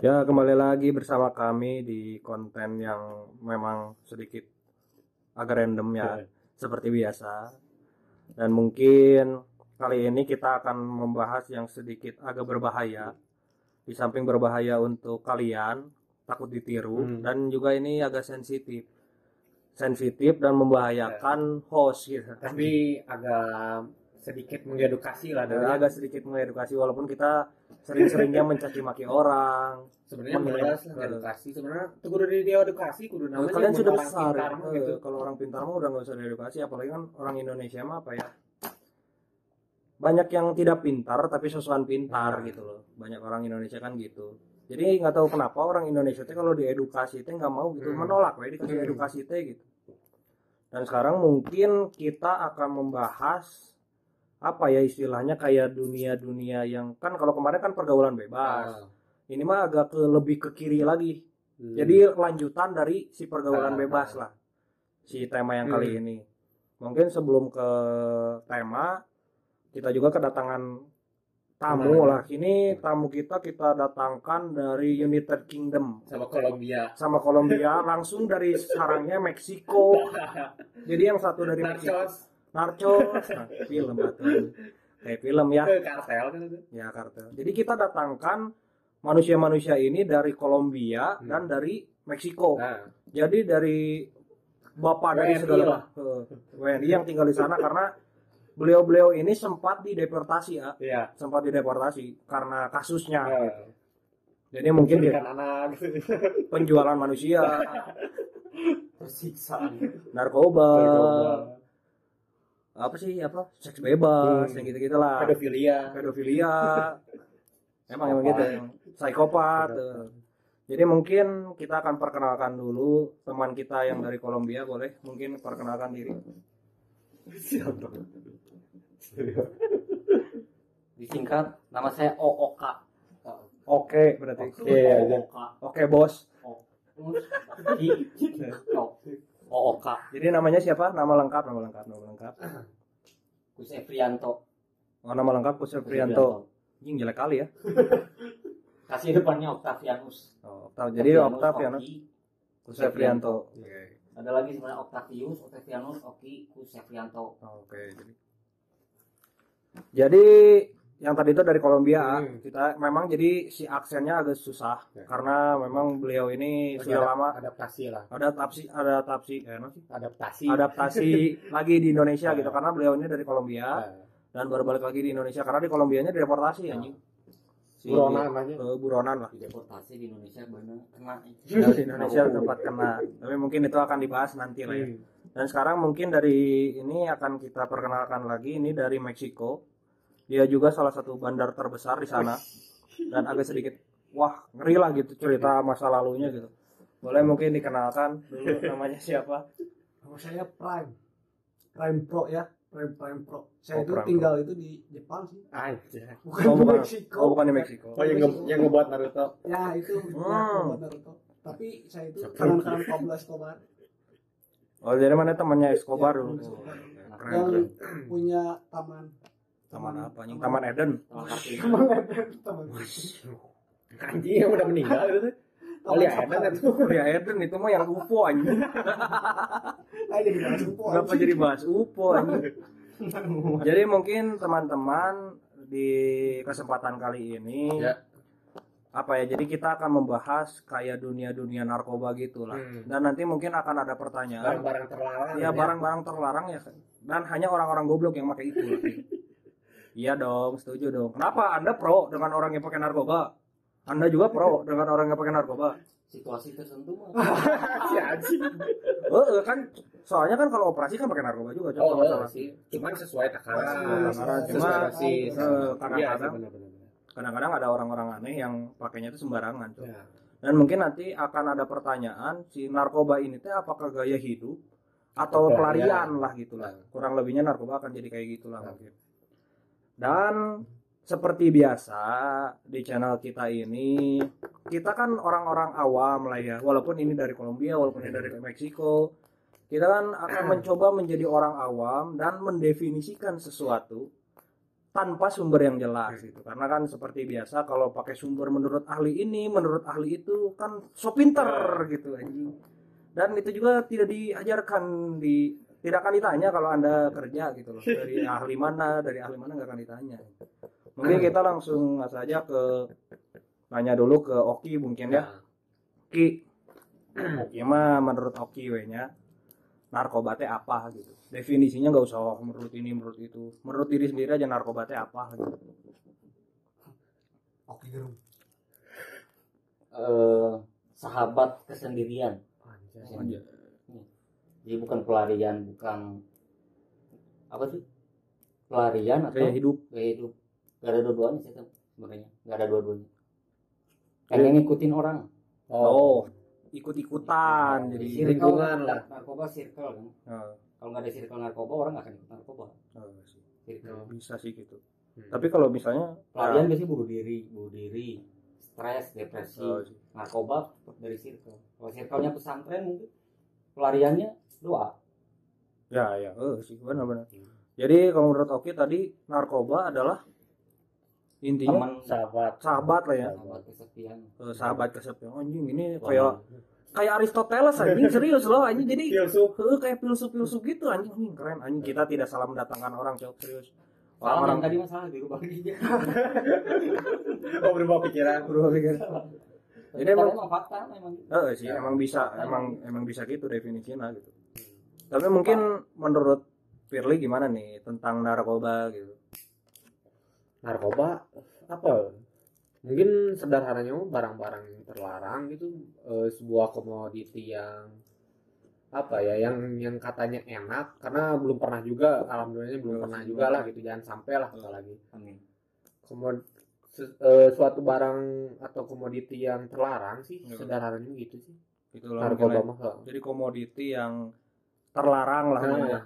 Ya, kembali lagi bersama kami di konten yang memang sedikit agak random ya, seperti biasa. Dan mungkin kali ini kita akan membahas yang sedikit agak berbahaya. Di samping berbahaya untuk kalian, takut ditiru, Hmm. dan juga ini agak sensitif. Sensitif dan membahayakan host gitu. tapi agak sedikit mengedukasi lah dari agak sedikit mengedukasi walaupun kita sering-seringnya mencaci maki orang. sebenarnya lah edukasi sebenarnya kudu di dia edukasi kudu Nah, namanya kalian sudah besar pintar eh, gitu kalau orang pintar mah udah nggak usah diedukasi apalagi kan orang Indonesia mah apa ya banyak yang tidak pintar tapi sosokan pintar Nah. gitu loh banyak orang Indonesia kan gitu jadi nggak tahu kenapa orang Indonesia teh kalau diedukasi teh nggak mau gitu Hmm. menolak we dikasih Hmm. edukasi teh gitu dan sekarang mungkin kita akan membahas apa ya istilahnya kayak dunia-dunia yang kan kalau kemarin kan pergaulan bebas Ah. ini mah agak ke lebih ke kiri lagi Hmm. jadi lanjutan dari si pergaulan Ah, bebas ah. lah. Si tema yang kali Hmm. ini. Mungkin sebelum ke tema kita juga kedatangan tamu Tamu. lah. Ini tamu kita kita datangkan dari United Kingdom sama Kolombia sama Kolombia langsung dari sarangnya Meksiko. Jadi yang satu dari Meksiko. Narcos. Nah, film atuh. Kayak film ya. kartel kan itu Ya kartel. Jadi kita datangkan manusia-manusia ini dari Kolombia Hmm. dan dari Meksiko. nah Jadi dari bapak dari lah. eh, WNI yang tinggal di sana karena beliau-beliau ini sempat dideportasi ya, iya sempat dideportasi karena kasusnya. Nah, Jadi mungkin dia anak penjualan manusia, tersiksa narkoba, Narkoba. Apa sih apa seks bebas, Hmm. yang gitu-gitu lah, pedofilia pedofilia, emang emang gitu, psikopat. eh. Jadi mungkin kita akan perkenalkan dulu teman kita yang dari Kolombia boleh mungkin perkenalkan diri. siapa Disingkat, nama saya Ooka. Oke berarti. Iya, iya. Ooka. Oke bos. Ooka. Jadi namanya siapa? Nama lengkap, nama lengkap, nama lengkap. Kus Efrianto. Oh nama lengkap Kusir Prianto. Anjing jelek kali ya. Kasih depannya Octavianus. Oh, Octav. Jadi Octavianus. Kusir Prianto. Ada lagi sebenarnya Octavius, Octavianus, Oki, Kusefrianto. Oke, jadi Jadi yang tadi itu dari Kolombia, Hmm. kita memang jadi si aksennya agak susah Ya. karena memang beliau ini Lagi sudah ada- lama adaptasi lah ada adaptasi adaptasi eh, sih? adaptasi adaptasi lagi di Indonesia Ya. gitu karena beliau ini dari Kolombia Nah, dan baru balik lagi di Indonesia karena di Kolombianya dideportasi anjing. Si buronan aja eh, buronan lah. Deportasi di Indonesia benar kena. Nah, di Indonesia tempat kena. Tapi mungkin itu akan dibahas nanti lah ya. Hmm. Dan sekarang mungkin dari ini akan kita perkenalkan lagi ini dari Meksiko. Dia juga salah satu bandar terbesar di sana dan agak sedikit wah ngeri lah gitu cerita masa lalunya gitu. Boleh mungkin dikenalkan dulu namanya siapa? Nama saya Prime. Prime Pro ya. Prime Prime Pro. Saya Oh, itu Prime tinggal itu di Jepang sih. Aja. Bukan Oh, di bukan. Meksiko. Oh, bukan di Meksiko. Oh yang, nge- yang ngebuat Naruto Ya itu Hmm. ya, buat Naruto. Tapi saya itu kanan-kanan Pablo Escobar Oh jadi mana temannya Escobar Ya, dulu? Escobar. Keren, yang keren. punya taman. Taman apa? Anjing Taman Eden. Taman Eden. Taman anjing yang udah meninggal itu oh Taman Eden itu Ya Eden itu mah yang UFO anjing. Nah, jadi bahas UFO, Kenapa jadi bahas UFO anjing? Jadi mungkin teman-teman di kesempatan kali ini Ya. apa ya? Jadi kita akan membahas kayak dunia-dunia narkoba gitu lah. Hmm. Dan nanti mungkin akan ada pertanyaan. barang-barang terlarang Ya barang-barang terlarang ya kan. Dan hanya orang-orang goblok yang pakai itu. Iya dong, setuju dong. Kenapa Anda pro dengan orang yang pakai narkoba? Anda juga pro dengan orang yang pakai narkoba? Situasi tertentu mah. si anjing Eh, kan soalnya kan kalau operasi kan pakai narkoba juga oh, contoh masalah. sih cuman sesuai takaran Takaran, sesuai cuma, dosis eh, kadang-kadang- Iya kadang-kadang ada orang-orang aneh yang pakainya itu sembarangan. Ya. dan mungkin nanti akan ada pertanyaan si narkoba ini teh apakah gaya hidup atau Atau pelarian lah gitulah kurang lebihnya narkoba akan jadi kayak gitulah mungkin dan seperti biasa di channel kita ini kita kan orang-orang awam lah ya. Walaupun ini dari Kolombia walaupun ini dari Meksiko kita kan akan mencoba menjadi orang awam dan mendefinisikan sesuatu tanpa sumber yang jelas gitu. Karena kan seperti biasa kalau pakai sumber menurut ahli ini menurut ahli itu kan so pinter gitu anjing. Dan itu juga tidak diajarkan di tidak akan ditanya kalau anda kerja gitu loh. Dari ahli mana dari ahli mana nggak akan ditanya. Mungkin kita langsung saja ke nanya dulu ke Oki mungkin ya. Ki Oki mah menurut Oki we nya narkoba teh apa gitu. Definisinya nggak usah menurut ini menurut itu. Menurut diri sendiri aja narkoba teh apa gitu. Oke gerung. Eh, sahabat kesendirian. Anjay. Jadi bukan pelarian bukan apa sih? Pelarian atau kayak hidup. Gaya hidup. Gak ada dua-duanya sih Tem, sebenarnya. Gak ada dua-duanya. Kayak ngikutin orang. Oh. Ikut-ikutan. Jadi lingkungan lah. narkoba circle kan Oh, kalau nggak ada circle narkoba orang nggak akan ikut narkoba. Oh, sih. circle. Bisa sih gitu. Hmm. tapi kalau misalnya pelarian biasanya bunuh diri bunuh diri stres depresi. Oh, narkoba dari circle. Kalau circle-nya pesantren mungkin pelariannya doa. Ya ya. Oh, sih benar-benar. Jadi kalau menurut Oki tadi narkoba adalah intinya teman Sahabat. sahabat lah ya. Sahabat kesepian. Eh, sahabat kesepian. Anjing ini kayak kayak Aristoteles anjing serius loh anjing. Jadi Filsuf. Heeh, kayak filsuf-filsuf gitu anjing. Anjing keren anjing. Kita tidak salah mendatangkan orang cok. Serius. Yang orang tadi masalah dirubah dia Oh berubah pikiran. berubah pikir jadi emang- emang fakta memang gitu. Eh sih emang bisa emang emang bisa gitu definisinya gitu. Tapi mungkin menurut Firly gimana nih tentang narkoba gitu? Narkoba? Apa? Mungkin sederhananya barang-barang terlarang gitu eh, sebuah komoditi yang apa ya yang yang katanya enak karena belum pernah juga alhamdulillahnya belum pernah juga lah gitu jangan sampai lah apalagi. Amin. komod suatu barang atau komoditi yang terlarang sih Iya. sederhananya gitu sih. Gitu loh narkoba mungkin mah ya. jadi komoditi yang terlarang lah mungkin. nah,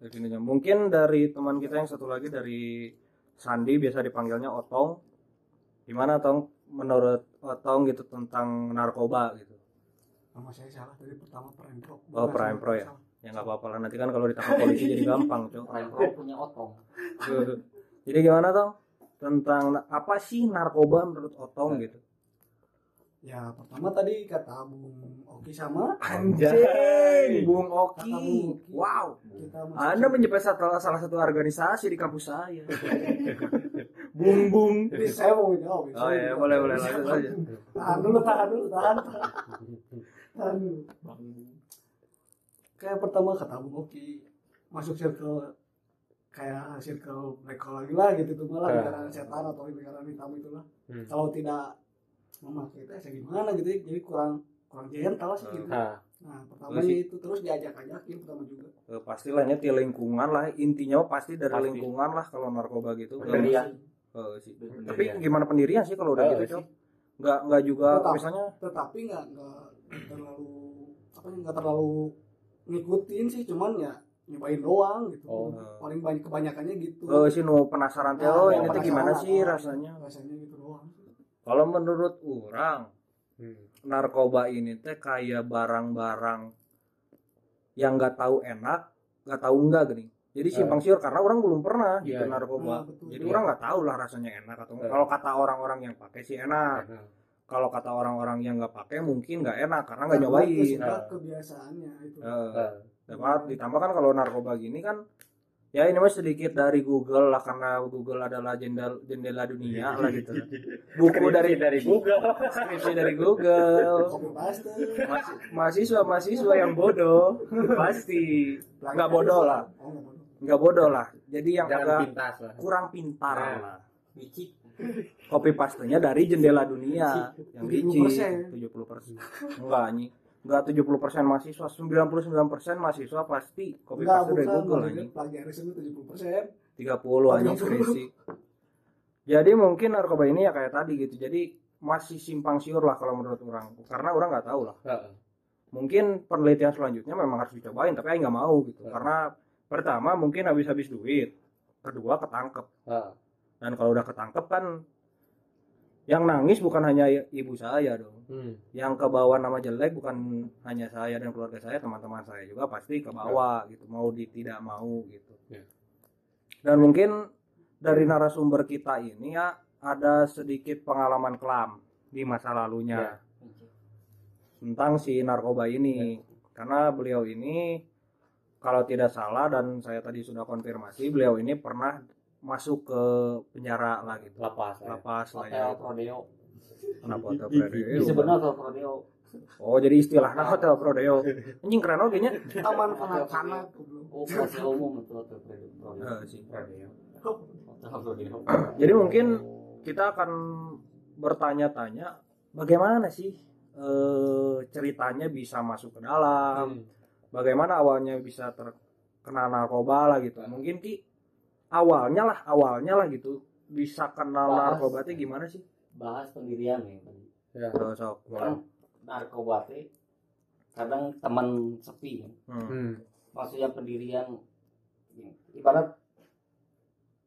definisinya. Mungkin dari teman kita yang satu lagi dari Sandi biasa dipanggilnya Otong. Gimana Tong? Menurut Otong gitu tentang narkoba gitu. Nama saya salah dari pertama Prime Pro. Oh, Prime Pro ya? ya nggak apa-apa lah. Nanti kan kalau ditangkap polisi jadi gampang cok Orang pro punya otong. Jadi gimana Tong tentang apa sih narkoba menurut Otong gitu Ya pertama tadi kata Bung Oki sama Anjing, Bung Kata Oki. Bung Oki. Wow. kita Anda menyebut salah, salah satu organisasi di kampus saya. Bung Bung. Jadi saya mau jawab. Oh ya, boleh boleh lanjut aja. Tahan dulu, tahan dulu, tahan. Tahan dulu. Kayak pertama kata Bung Oki masuk circle kayak circle mereka lagi lah gitu tuh malah lingkaran setan atau lingkaran hitam itulah. Hmm. Kalau tidak memakai tes ya gimana gitu ya. jadi kurang kurang gentle sih gitu. nah Nah pertama sih- itu terus diajak ajakin pertama juga. Eh, pastilah ini di lingkungan lah intinya pasti dari Pasti. lingkungan lah kalau narkoba gitu Pendirian. Eh, sih. Pendirian. tapi gimana pendirian sih kalau udah Eh, gitu sih. cok nggak nggak juga Tetap. misalnya Tetapi nggak nggak terlalu apa ya, nggak terlalu ngikutin sih cuman ya nyobain doang gitu. Oh. Paling banyak kebanyakannya gitu. eh sih nu penasaran teh Nah, oh ya, ini tuh penasaran, gimana sih oh, rasanya Rasanya gitu doang. kalau menurut orang hmm. narkoba ini teh kayak barang-barang yang nggak tahu enak nggak tahu enggak gini jadi simpang siur karena orang belum pernah gitu Iya, iya. narkoba Nah, betul. jadi Iya. orang nggak tahu lah rasanya enak atau enggak Iya. kalau kata orang-orang yang pakai sih enak Nah, kalau kata orang-orang yang nggak pakai mungkin nggak enak karena nggak Karena nyobain Nah, kebiasaannya itu. nah. Dapat ditambah kan kalau narkoba gini kan ya ini mah sedikit dari Google lah karena Google adalah jendela jendela dunia lah gitu buku dari dari Google. Skripsi dari Google. Kopi mahasiswa mahasiswa yang bodoh. Pasti. Nggak bodoh lah. Oh, nggak bodoh. lah. Jadi yang jangan agak pintas lah. kurang pintar Nah. lah. Bicik. copy pastenya dari jendela dunia. Yang 70%. licin 70 persen. Enggak anjing enggak 70 persen mahasiswa 99 persen mahasiswa pasti copy Enggak, paste dari bukan. Google anjing. Plagiarisme 70%. 30 anjing skripsi jadi mungkin narkoba ini ya kayak tadi gitu jadi masih simpang siur lah kalau menurut orang. Karena orang nggak tahu lah. Heeh. mungkin penelitian selanjutnya memang harus dicobain tapi nggak mau gitu. Karena pertama mungkin habis-habis duit. Kedua ketangkep. Heeh. dan kalau udah ketangkep kan yang nangis bukan hanya ibu saya dong Hmm. yang ke bawah nama jelek bukan hanya saya dan keluarga saya teman-teman saya juga pasti ke bawah gitu mau di tidak mau gitu. Ya. dan mungkin dari narasumber kita ini ya ada sedikit pengalaman kelam di masa lalunya tentang si narkoba ini. Karena beliau ini kalau tidak salah dan saya tadi sudah konfirmasi beliau ini pernah masuk ke penjara lah gitu. Lapas ya. lapas lah ya. Hotel prodeo kenapa hotel Prodeo disebutnya hotel prodeo oh jadi istilahnya hotel Prodeo anjing keren oke nya taman kanak-kanak oh kelas umum itu hotel prodeo sih. prodeo Jadi mungkin kita akan bertanya-tanya bagaimana sih eh, ceritanya bisa masuk ke dalam, Hmm. bagaimana awalnya bisa terkena narkoba lah gitu. Mungkin ki awalnya lah, awalnya lah gitu. Bisa kenal narkoba itu gimana sih? Bahas pendirian Ya. So, sok. kan narkoba teh kadang teman sepi kan. Hmm. Hmm. maksudnya pendirian ibarat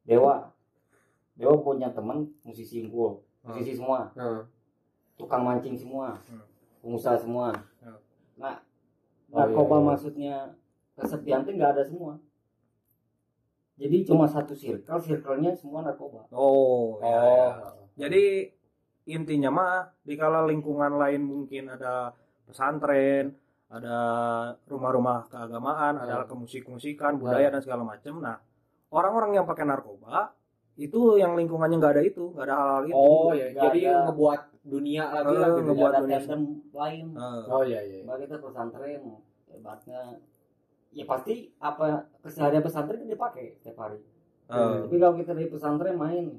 dewa dewa punya teman musisi unggul musisi semua Nah, tukang mancing semua Hmm. pengusaha semua Hmm. nah Oh, narkoba iya, iya. maksudnya kesepian tuh nggak ada semua jadi cuma satu circle circle-nya semua narkoba Oh, ya, Oh. ya. Jadi intinya mah di kala lingkungan lain mungkin ada pesantren, ada rumah-rumah keagamaan, ada Hmm. kemusik-musikan, budaya dan segala macam. Nah, orang-orang yang pakai narkoba itu yang lingkungannya nggak ada itu, nggak ada hal-hal itu. Oh ya, jadi ada. ngebuat dunia lagi Eh, lah gitu. Nggak ngebuat ada dunia lain Eh, Oh iya iya. Mbak kita pesantren hebatnya ya pasti apa keseharian pesantren kan dipakai tiap hari eh, tapi kalau kita dari pesantren main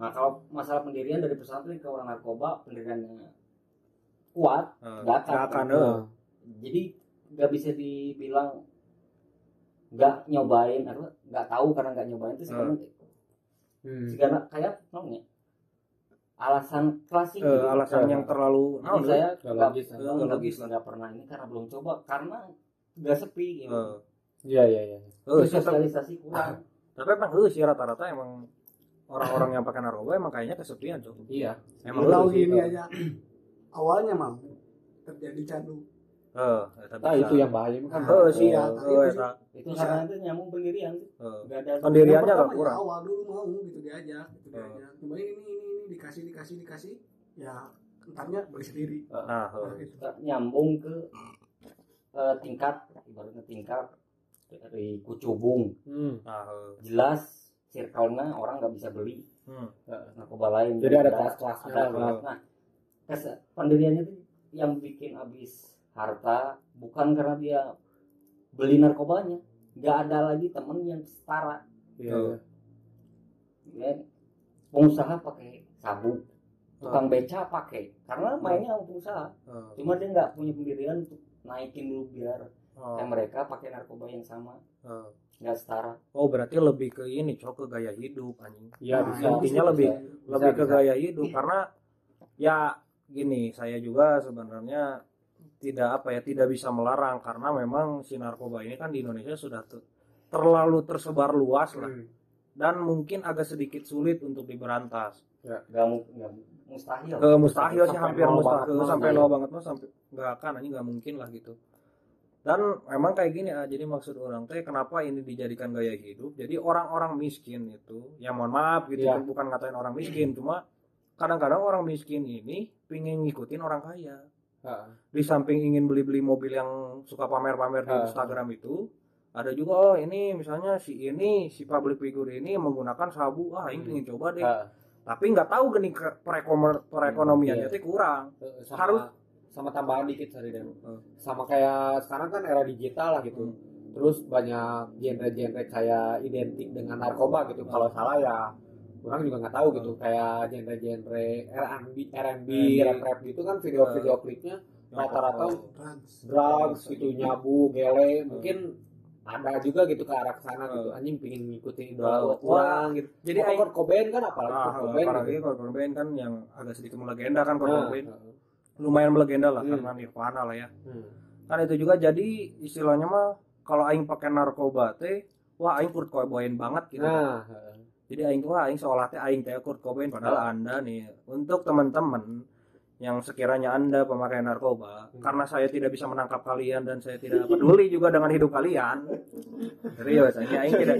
nah kalau masalah pendirian dari pesantren ke orang narkoba pendiriannya kuat nggak akan, nggak akan, Nah, eh. jadi nggak bisa dibilang nggak nyobain atau nggak tahu karena nggak nyobain itu sekarang Hmm. karena kayak namanya alasan klasik gitu. alasan yang terlalu Jadi naon, saya Nggak nggak logis, nggak nggak nggak logis bisa nggak pernah ini karena belum coba karena nggak sepi gitu. eh. Iya iya iya. Tapi, sosialisasi kurang tapi emang eh, sih rata-rata emang orang-orang yang pakai narkoba emang kayaknya kesepian cuy. Iya. Emang Kalau eh gini aja awalnya mau terjadi candu Eh, tapi Nah, itu yang bahaya kan. Eh, sih, Iya, eh, itu sih. itu karena itu nyambung pendirian Eh. nggak ada Pendiriannya Yang agak pertama kurang. ya awal dulu mau gitu diajak gitu Oh. diajak cobain ini ini ini dikasih dikasih dikasih ya entarnya beli sendiri Nah, eh. nyambung ke eh, tingkat ibaratnya tingkat dari kucubung Hmm. nah, eh. jelas circle-nya orang nggak bisa beli Hmm. narkoba lain Jadi ada kelas-kelasnya ada lah. kelas. nah kes- pendiriannya itu yang bikin habis harta bukan karena dia beli narkobanya nggak ada lagi temen yang setara Iya. Ya. pengusaha pakai sabu tukang beca pakai karena mainnya sama pengusaha Eh. cuma dia nggak punya pendirian untuk naikin dulu biar kayak mereka pakai narkoba yang sama Eh. Nggak setara Oh berarti lebih ke ini cok ke gaya hidup anjing. Iya Nah, bisa. intinya bisa, lebih- bisa. Lebih ke bisa. gaya hidup karena ya gini saya juga sebenarnya tidak apa ya tidak bisa melarang karena memang si narkoba ini kan di Indonesia sudah te- terlalu tersebar luas lah Hmm. dan mungkin agak sedikit sulit untuk diberantas. nggak mu- nggak mustahil Eh, mustahil sih hampir mustahil mah, sampai iya. nol banget mah sampai nggak akan ini nggak mungkin lah gitu. Dan memang kayak gini ah, jadi maksud orang teh kenapa ini dijadikan gaya hidup? Jadi orang-orang miskin itu, ya mohon maaf gitu Iya. kan bukan ngatain orang miskin, cuma kadang-kadang orang miskin ini pingin ngikutin orang kaya. Ah. Di samping ingin beli-beli mobil yang suka pamer-pamer di. Instagram itu, ada juga oh ini misalnya si ini si public figure ini menggunakan sabu, ah ini Hmm. coba deh. Ah. Tapi nggak tahu gini perekomer- perekonomiannya Iya. kurang. Sama, Harus- sama tambahan dikit sorry Dan. Hmm. Sama kayak sekarang kan era digital lah gitu. Hmm. Terus banyak genre-genre kayak identik dengan narkoba gitu. Kalau salah ya orang juga nggak tahu gitu. Kayak genre-genre R&B, R&B, R&B. rap-rap gitu kan video-video klipnya rata-rata drugs drugs gitu nyabu, gele, mungkin ada juga gitu ke arah sana gitu. Anjing pingin ngikutin idola Wah. orang gitu. Jadi aing- Kurt Cobain kan apalagi Ah, Kurt Cobain apalagi gitu. Kurt Cobain kan yang agak sedikit melegenda kan Kurt Nah, Cobain. Lumayan melegenda lah Hmm. karena Nirvana lah ya. hmm. Kan itu juga jadi istilahnya mah kalau aing pakai narkoba teh wah aing Kurt Cobain banget gitu. Nah, Jadi aing wah aing seolah teh aing teh Kurt Cobain padahal Ah. Anda nih untuk teman-teman yang sekiranya anda pemakai narkoba Hmm. karena saya tidak bisa menangkap kalian dan saya tidak peduli juga dengan hidup kalian. Serius saya ini tidak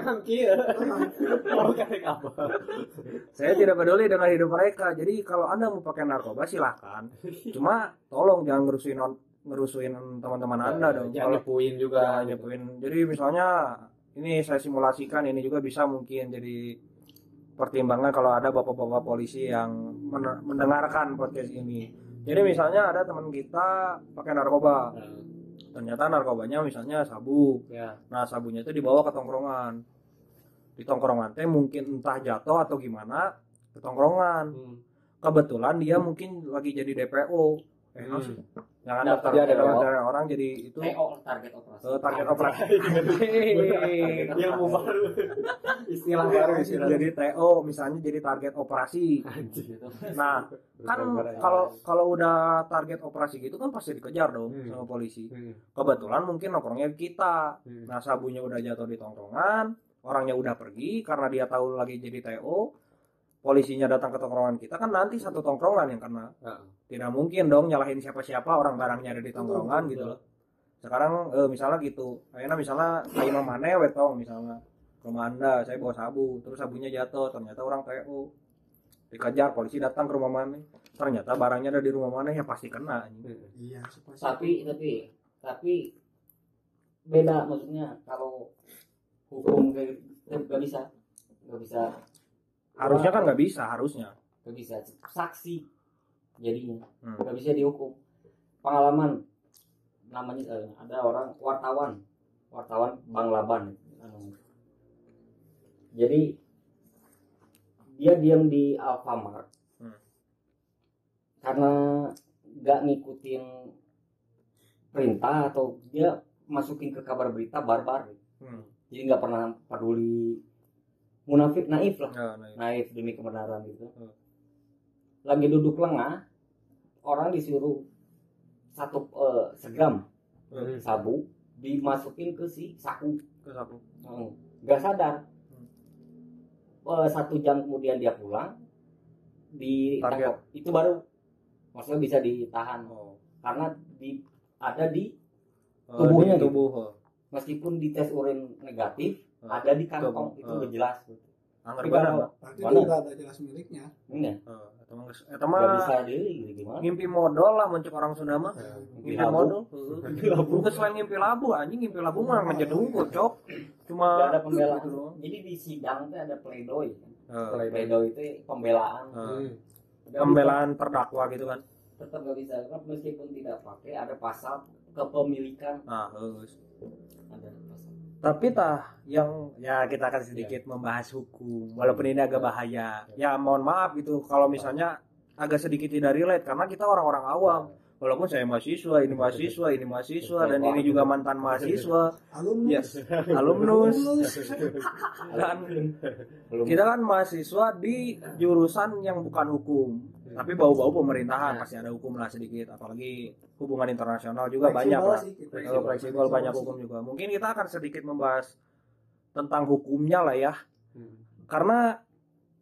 emang kia apa? Saya tidak peduli dengan hidup mereka. Jadi kalau anda mau pakai narkoba silahkan cuma tolong jangan ngerusuin ngerusuin teman-teman anda dong. jangan kalau nyepuin juga Jangan nyepuin. Jadi misalnya ini saya simulasikan ini juga bisa mungkin jadi pertimbangan kalau ada bapak-bapak polisi yang men- mendengarkan podcast ini. Jadi misalnya ada teman kita pakai narkoba, Nah, ternyata narkobanya misalnya sabu. ya Nah sabunya itu dibawa ke tongkrongan. Di tongkrongan teh mungkin entah jatuh atau gimana ke tongkrongan. Hmm. Kebetulan dia mungkin lagi jadi DPO. Eh, Hmm. Jangan Daftar dalam DPO. orang jadi itu TO target operasi eh, target operasi. ilmu baru istilah baru istilah jadi TO misalnya jadi target operasi Anjir. nah kan kalau kalau udah target operasi gitu kan pasti dikejar dong Hmm. sama polisi Hmm. kebetulan mungkin nongkrongnya kita Hmm. nah sabunya udah jatuh di tongkrongan orangnya udah pergi karena dia tahu lagi jadi TO polisinya datang ke tongkrongan kita kan nanti satu tongkrongan yang kena. Heeh. tidak mungkin dong nyalahin siapa-siapa orang barangnya ada di tongkrongan gitu loh. Sekarang eh, misalnya gitu. Kayaknya misalnya kayak mana wetong misalnya. Ke rumah anda. Saya bawa sabu terus sabunya jatuh. Ternyata orang TO dikejar polisi datang ke rumah mana. Ternyata barangnya ada di rumah mana ya pasti kena. Anjing. iya supaya tapi tapi tapi beda maksudnya kalau hukum kayak nggak bisa nggak bisa harusnya kan nggak bisa harusnya. Nggak bisa. Saksi jadinya. Hmm. nggak bisa dihukum. Pengalaman. Namanya eh, ada orang wartawan. Wartawan Bang Laban. Anu. jadi dia diam di Alfamart. Hmm. karena nggak ngikutin perintah atau dia masukin ke kabar berita barbar. Hmm. jadi nggak pernah peduli munafik naif lah Ya, nah, naif demi kebenaran gitu Hmm. lagi duduk lengah orang disuruh satu eh, segram Hmm. sabu dimasukin ke si saku terus aku Hmm. nggak sadar Eh, satu jam kemudian dia pulang ditangkap itu baru maksudnya bisa ditahan oh. karena di ada di Eh, Tubuhnya di gitu. tubuh oh. meskipun di tes urin negatif Hmm. Ada di kantong itu Hmm. udah jelas badan kalau- Pak. berarti itu udah ada jelas miliknya. Ini ya Eh, eta mah nggak bisa deh gitu gimana? ngimpi modal lah mencek orang Sunda mah. Ngimpi labu. modal. Bukan selain ngimpi labu anjing ngimpi labu mah menjedung cok cuma Nggak ada pembelaan. gitu jadi di sidang itu ada pledoi Eh, pledoi itu pembelaan. Nggak pembelaan terdakwa gitu kan. tetap nggak bisa meskipun tidak pakai ada pasal kepemilikan. Nah geus. ada pasal tapi tah yang ya kita akan sedikit membahas hukum walaupun ini agak bahaya. Ya mohon maaf gitu kalau misalnya agak sedikit tidak relate karena kita orang-orang awam. Walaupun saya mahasiswa ini mahasiswa ini mahasiswa dan ini juga mantan mahasiswa. Alumnus. Yes. alumnus. Alumnus. Dan kita kan mahasiswa di jurusan yang bukan hukum tapi bau-bau pemerintahan pasti ada hukum lah sedikit. Apalagi hubungan internasional juga banyak lah. Kalau fleksibel banyak hukum juga. Mungkin kita akan sedikit membahas tentang hukumnya lah ya. Hmm. karena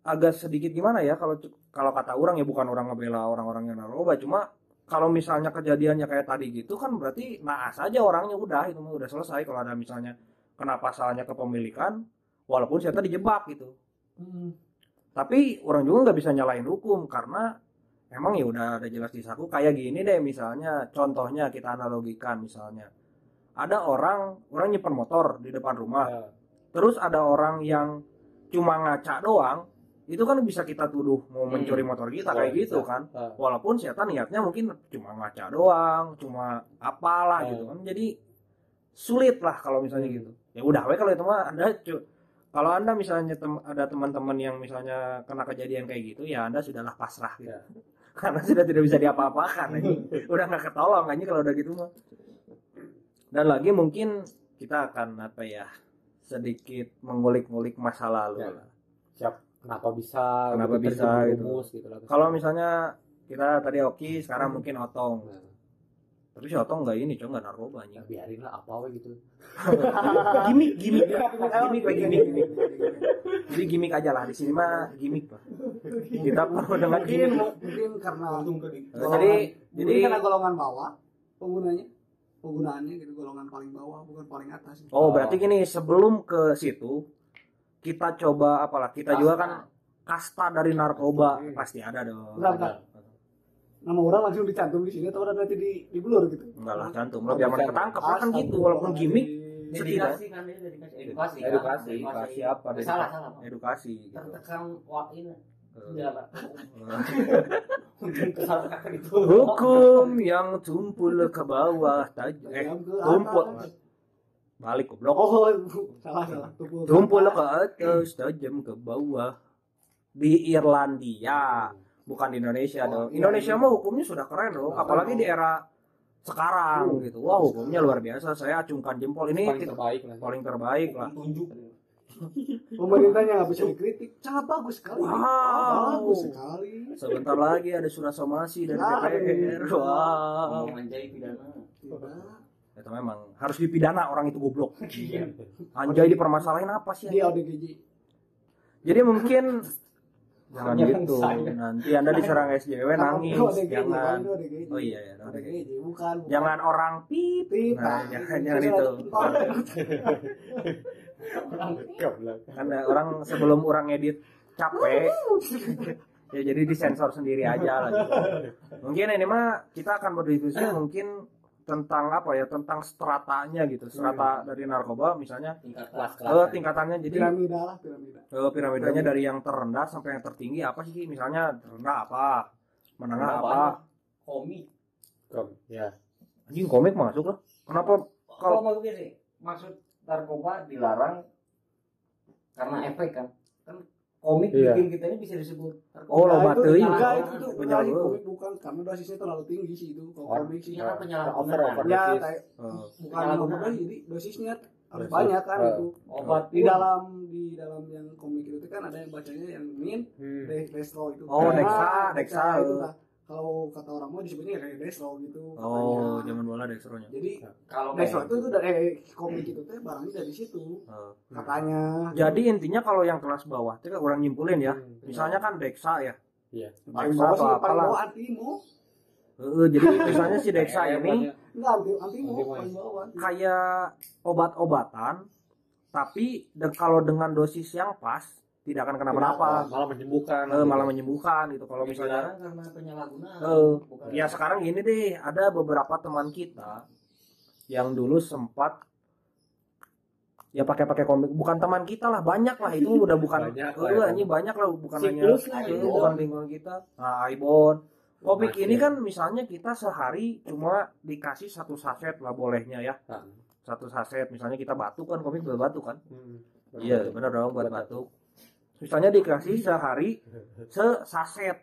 agak sedikit gimana ya kalau kalau kata orang ya bukan orang ngebela orang-orang yang narkoba. Cuma kalau misalnya kejadiannya kayak tadi gitu kan berarti naas aja orangnya udah itu mah udah selesai. Kalau ada misalnya kena pasalnya kepemilikan walaupun saya tadi dijebak gitu. Hmm. Tapi orang juga nggak bisa nyalain hukum karena emang ya udah ada jelas di saku kayak gini deh misalnya contohnya kita analogikan misalnya ada orang orang nyimpen motor di depan rumah Ya. terus ada orang yang cuma ngaca doang itu kan bisa kita tuduh mau Hmm. mencuri motor kita Oh, kayak gitu bisa. kan Ah. walaupun siapa niatnya mungkin cuma ngaca doang cuma apalah Hmm. gitu kan jadi sulit lah kalau misalnya Hmm. gitu ya udah we kalau itu mah anda cu- kalau anda misalnya tem- ada teman-teman yang misalnya kena kejadian kayak gitu ya anda sudahlah pasrah gitu. Ya. karena sudah tidak bisa diapa-apakan. Udah nggak ketolong aja kalau udah gitu mah. Dan lagi mungkin kita akan apa ya sedikit mengulik-ngulik masa lalu Ya. lah. kenapa bisa Kenapa gitu, bisa, gitu. gitu kalau misalnya kita tadi Oki sekarang mungkin Otong. Nah, tapi si Otong nggak ini cowok nggak narkoba ya anjing biarin lah apa we gitu gimik gimik gimik Pak, gimik gimik jadi gimik aja lah di sini mah gimik pak. Kita perlu dengan mungkin gimik mungkin karena jadi jadi karena golongan bawah penggunanya. Penggunaannya gitu golongan paling bawah bukan paling atas. Oh berarti gini sebelum ke situ kita coba apalah kita juga kan kasta. dari narkoba. Hmm. pasti ada dong. Bentar. Nama orang langsung dicantum di sini atau ada nanti di di blur gitu? Enggak lah cantum. Lo biar ketangkep lah kan gitu. walaupun dedikasi kan dia dedikasi edukasi. Kan? Edukasi. edukasi. apa? Eh, salah salah Pak. edukasi. Gitu. tertekan wah ini. Eh, jalan kesalahan itu. Hukum yang tumpul ke bawah taj- eh tumpul. Balik goblok. Oh salah salah. Tumpul. Tumpul ke atas tajam ke bawah. Di Irlandia bukan di Indonesia Oh, dong. iya, Indonesia iya. mah hukumnya sudah keren loh. Apalagi di era sekarang gitu. Wah hukumnya luar biasa. Saya acungkan jempol. Ini paling kita- terbaik lah. Paling terbaik lah. Tunjuk pemerintahnya nggak bisa dikritik. Sangat bagus sekali. Wow. bagus sekali. Sebentar lagi ada surat somasi dari DPR iya. wow. Menjadi pidana. Tidak. itu memang harus dipidana orang itu goblok. Iya. anjay dipermasalahin apa sih di ODGJ jadi mungkin jangan Jangan gitu. saya. nanti anda diserang SJW nangis jangan. oh iya ya bukan bukan. jangan orang pip. Nah, nah, jangan, itu. jangan itu. Karena orang sebelum orang ngedit capek. Ya jadi disensor sendiri aja lah gitu. mungkin ini mah kita akan berdiskusi mungkin tentang apa ya tentang stratanya gitu strata dari narkoba misalnya tingkat kelas ke kelas tingkatannya jadi piramida lah piramida. Eh, piramidanya dari yang terendah sampai yang tertinggi apa sih misalnya terendah apa menengah apa? banyak. komik ya. Anjing komik masuk lah kenapa kalau mau sih maksud narkoba dilarang karena efek kan komik Iya. bikin kita ini bisa disebut. Oh, loba itu, teuing. enggak, itu itu penyalahgunaan komik bukan karena dosisnya terlalu tinggi sih itu kalau Or- komik sih. Iya. Kan over over ya kayak Eh, bukan jadi dosisnya harus banyak kan Eh. itu. Obat di dalam di dalam yang komik itu kan ada yang bacanya yang min Hmm. de destro itu. Oh, Dexa, Dexa. itu lah kalau kata orang mau disebutnya kayak destro gitu oh katanya. zaman bola dextronya jadi kalau destro kayak itu tuh dari eh, komik itu teh barangnya dari situ Eh, katanya. Jadi intinya kalau yang kelas bawah itu kan orang nyimpulin ya. Hmm. misalnya kan Dexa ya. Iya. paling bawah atau paling apalah. bawah antimo. Eh, jadi misalnya si Dexa ini enggak anti antimo Antimo, paling bawah. kayak obat-obatan tapi de- kalau dengan dosis yang pas tidak akan kenapa-napa malah menyembuhkan Eh, malah menyembuhkan gitu. Kalau misalnya dilarang karena penyalahgunaan Eh, bukan. ya sekarang gini deh. Ada beberapa teman kita yang dulu sempat ya pakai-pakai komik. Bukan teman kita lah banyak lah. Itu udah bukan Banyak Eh, lah ya. ini banyak lah bukan hanya Siklus lah eh, itu. bukan lingkungan kita. Nah Aibon. Komik ini kan misalnya kita sehari cuma dikasih satu saset lah bolehnya ya. Nah. satu saset. Misalnya kita batuk kan komik buat batuk kan? Hmm. iya benar dong Buat batuk misalnya dikasih sehari sesaset.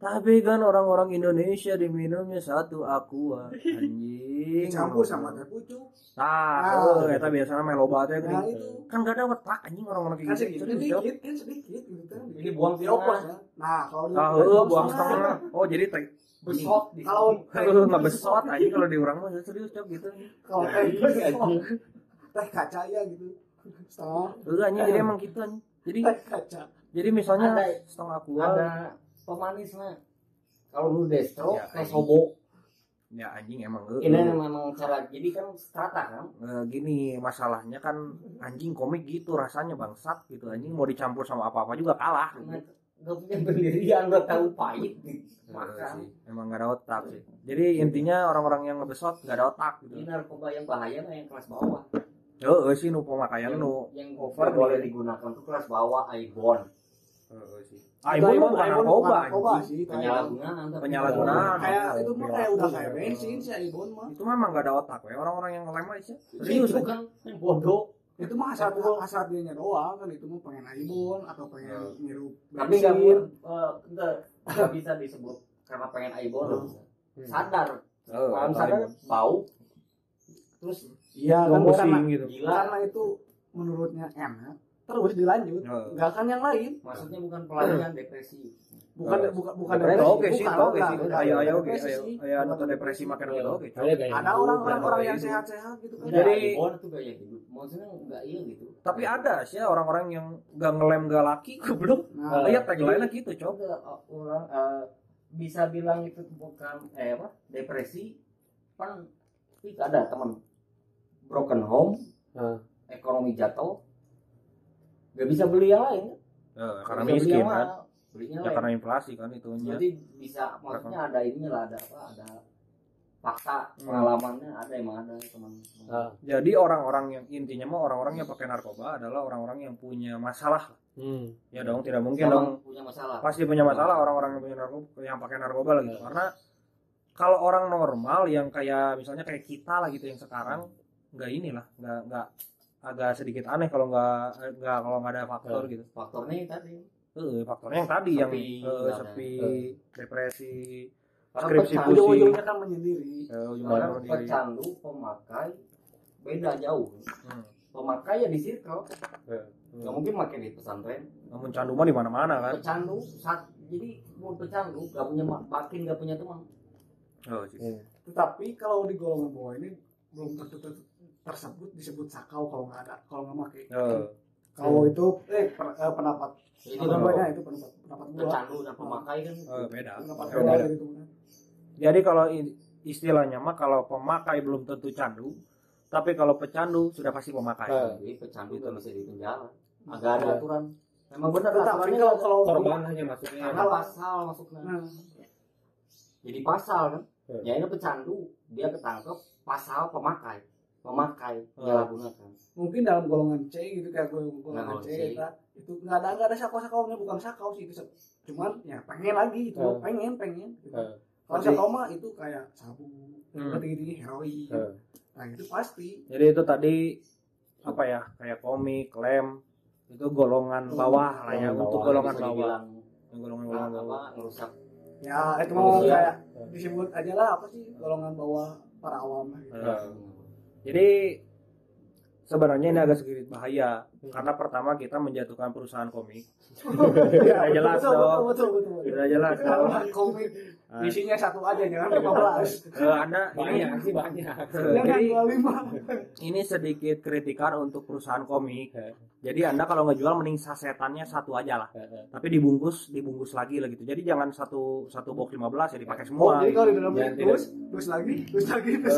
Tapi kan orang-orang Indonesia diminumnya satu aqua anjing. Campur sama teh pucuk. Nah Ah. oh, eta biasanya melobatnya nah itu. Kan gak ada otak anjing orang-orang kan kayak gitu. sedikit kan sedikit gitu kan. Ini buang setengah. ya. Nah kalau di- ah heueuh, buang setengah. Oh jadi teh. besot kalau nggak besot anjing kalau di orang mah serius cok gitu. Kalau teh Anjing. teh kaca ya gitu. Setengah. Heueuh, anjing jadi emang gitu anjing jadi kaca jadi misalnya Ada- setengah aqua ada pemanisnya. Kalau lu destro Ya, kayak sobo. Ya anjing emang ini memang cara. Jadi kan strata kan? Eh, gini masalahnya kan anjing komik gitu rasanya bangsat gitu. Anjing mau dicampur sama apa apa juga kalah. Karena nggak punya pendirian nggak tahu pahit makan. Emang gak ada otak sih. Jadi intinya orang-orang yang ngebesot gak ada otak ini gitu narkoba yang bahaya yang kelas bawah oh sih nu pemakaian nu yang over boleh digunakan tuh kelas bawah Aibon Heeh sih. Aibon mah bukan narkoba anjing. sih kayak penyalahgunaan Penyalahgunaan. kayak itu mah kayak udah kayak bensin si Aibon mah. Itu memang gak ada otak ya orang-orang yang ngelem aja. Serius kan yang bodoh. Itu mah asal asal dia doang kan. Itu mah pengen Aibon atau pengen ngirup tapi nggak bensin eh, nggak bisa disebut karena pengen Oh. Hmm. sadar. Oh, kalau misalkan bau. Terus iya kan karena, gitu gila karena itu menurutnya enak terus dilanjut Oh. nggak akan yang lain maksudnya bukan pelarian depresi bukan Oh. bukan bukan Depresi, Oh, Oke sih, oke sih. Ayo ayo oke, ayo. Ayo atau depresi makan gitu oke. Gaya ada hidup, orang-orang gaya orang yang sehat-sehat gitu kan Jadi- Ibon itu gaya hidup maksudnya nggak iya gitu Tapi ada sih orang-orang yang gak ngelem gak laki goblok. nah, Lihat tagline-nya gitu, Cok. coba orang eh, bisa bilang itu bukan eh apa depresi kan tapi ada teman broken home Ah. ekonomi jatuh nggak bisa beli yang lain? Eh, karena bisa miskin kan. belinya Ya lain. karena inflasi kan itunya. jadi bisa maksudnya ada ininya lah ada apa ada fakta Hmm. pengalamannya ada emang ada teman Ah. Jadi orang-orang yang intinya mah orang-orang yang pakai narkoba adalah orang-orang yang punya masalah. Hmm. Ya dong, tidak mungkin Emang dong. punya masalah Pasti punya masalah orang-orang yang punya narkoba yang pakai narkoba lah gitu. Karena kalau orang normal yang kayak misalnya kayak kita lah gitu yang sekarang nggak inilah, nggak nggak agak sedikit aneh kalau nggak nggak kalau nggak ada faktor gitu. faktornya tadi Eh, faktornya yang tadi yang Sepi, eh, nggak ada. sepi, depresi, Karena skripsi pecandu- pusing, ujung-ujungnya kan menyendiri eh, karena diri. pecandu pemakai beda jauh Hmm. pemakai ya di circle nggak mungkin pakai di pesantren Namun candu mah di mana-mana kan. pecandu saat jadi mau pecandu nggak punya ma- makin nggak punya teman Oh. Hmm. tetapi kalau di golongan bawah ini belum tentu tersebut disebut sakau kalau nggak ada kalau nggak pakai. Eh, kalau itu eh per- eh, pendapat. Itu banyak itu pendapat pendapat gua. Pecandu dan pemakai kan. Eh, beda. pendapat Beda. gua gitu kan. Jadi kalau istilahnya mah kalau pemakai belum tentu candu, tapi kalau pecandu sudah pasti pemakai. Eh. jadi pecandu nggak bisa di penjara. Agak ada aturan. Memang benar aturannya kalau kalau Korban hanya masuknya. karena pasal masuknya nah, jadi pasal kan Hmm. ya ini pecandu dia ketangkep pasal pemakai pemakai Hmm. menyalahgunakan mungkin dalam golongan C gitu kayak gue golongan Nah, C, C. kita, itu nggak ada nggak ada sakau sakaunya bukan sakau sih itu cuman ya pengen lagi itu Hmm. pengen pengen gitu. Eh. kalau sakau mah itu kayak sabu Hmm. seperti ini heroin Eh. nah itu pasti Jadi itu tadi apa ya kayak komik, lem itu golongan bawah lah ya Golongan untuk bawah. golongan bawah. Golongan golongan bawah. ngerusak ya itu Oh, iya. kayak disebut aja lah apa sih golongan bawah para awam gitu. Jadi sebenarnya ini agak sedikit bahaya karena pertama kita menjatuhkan perusahaan komik. Sudah jelas betul, dong. betul, betul, betul, betul. Sudah jelas dong. Kalau komik Ah. isinya satu aja jangan 15 Eh, Anda ini Banyak sih banyak. Eh, jangan jadi 25 ini sedikit kritikan untuk perusahaan komik. Eh. Jadi Anda kalau ngejual mending sasetannya satu aja lah. Eh, eh. Tapi dibungkus dibungkus lagi lah gitu. Jadi jangan satu satu box 15 ya dipakai oh semua. jadi kalau di gitu. Jangan terus terus lagi terus lagi Eh,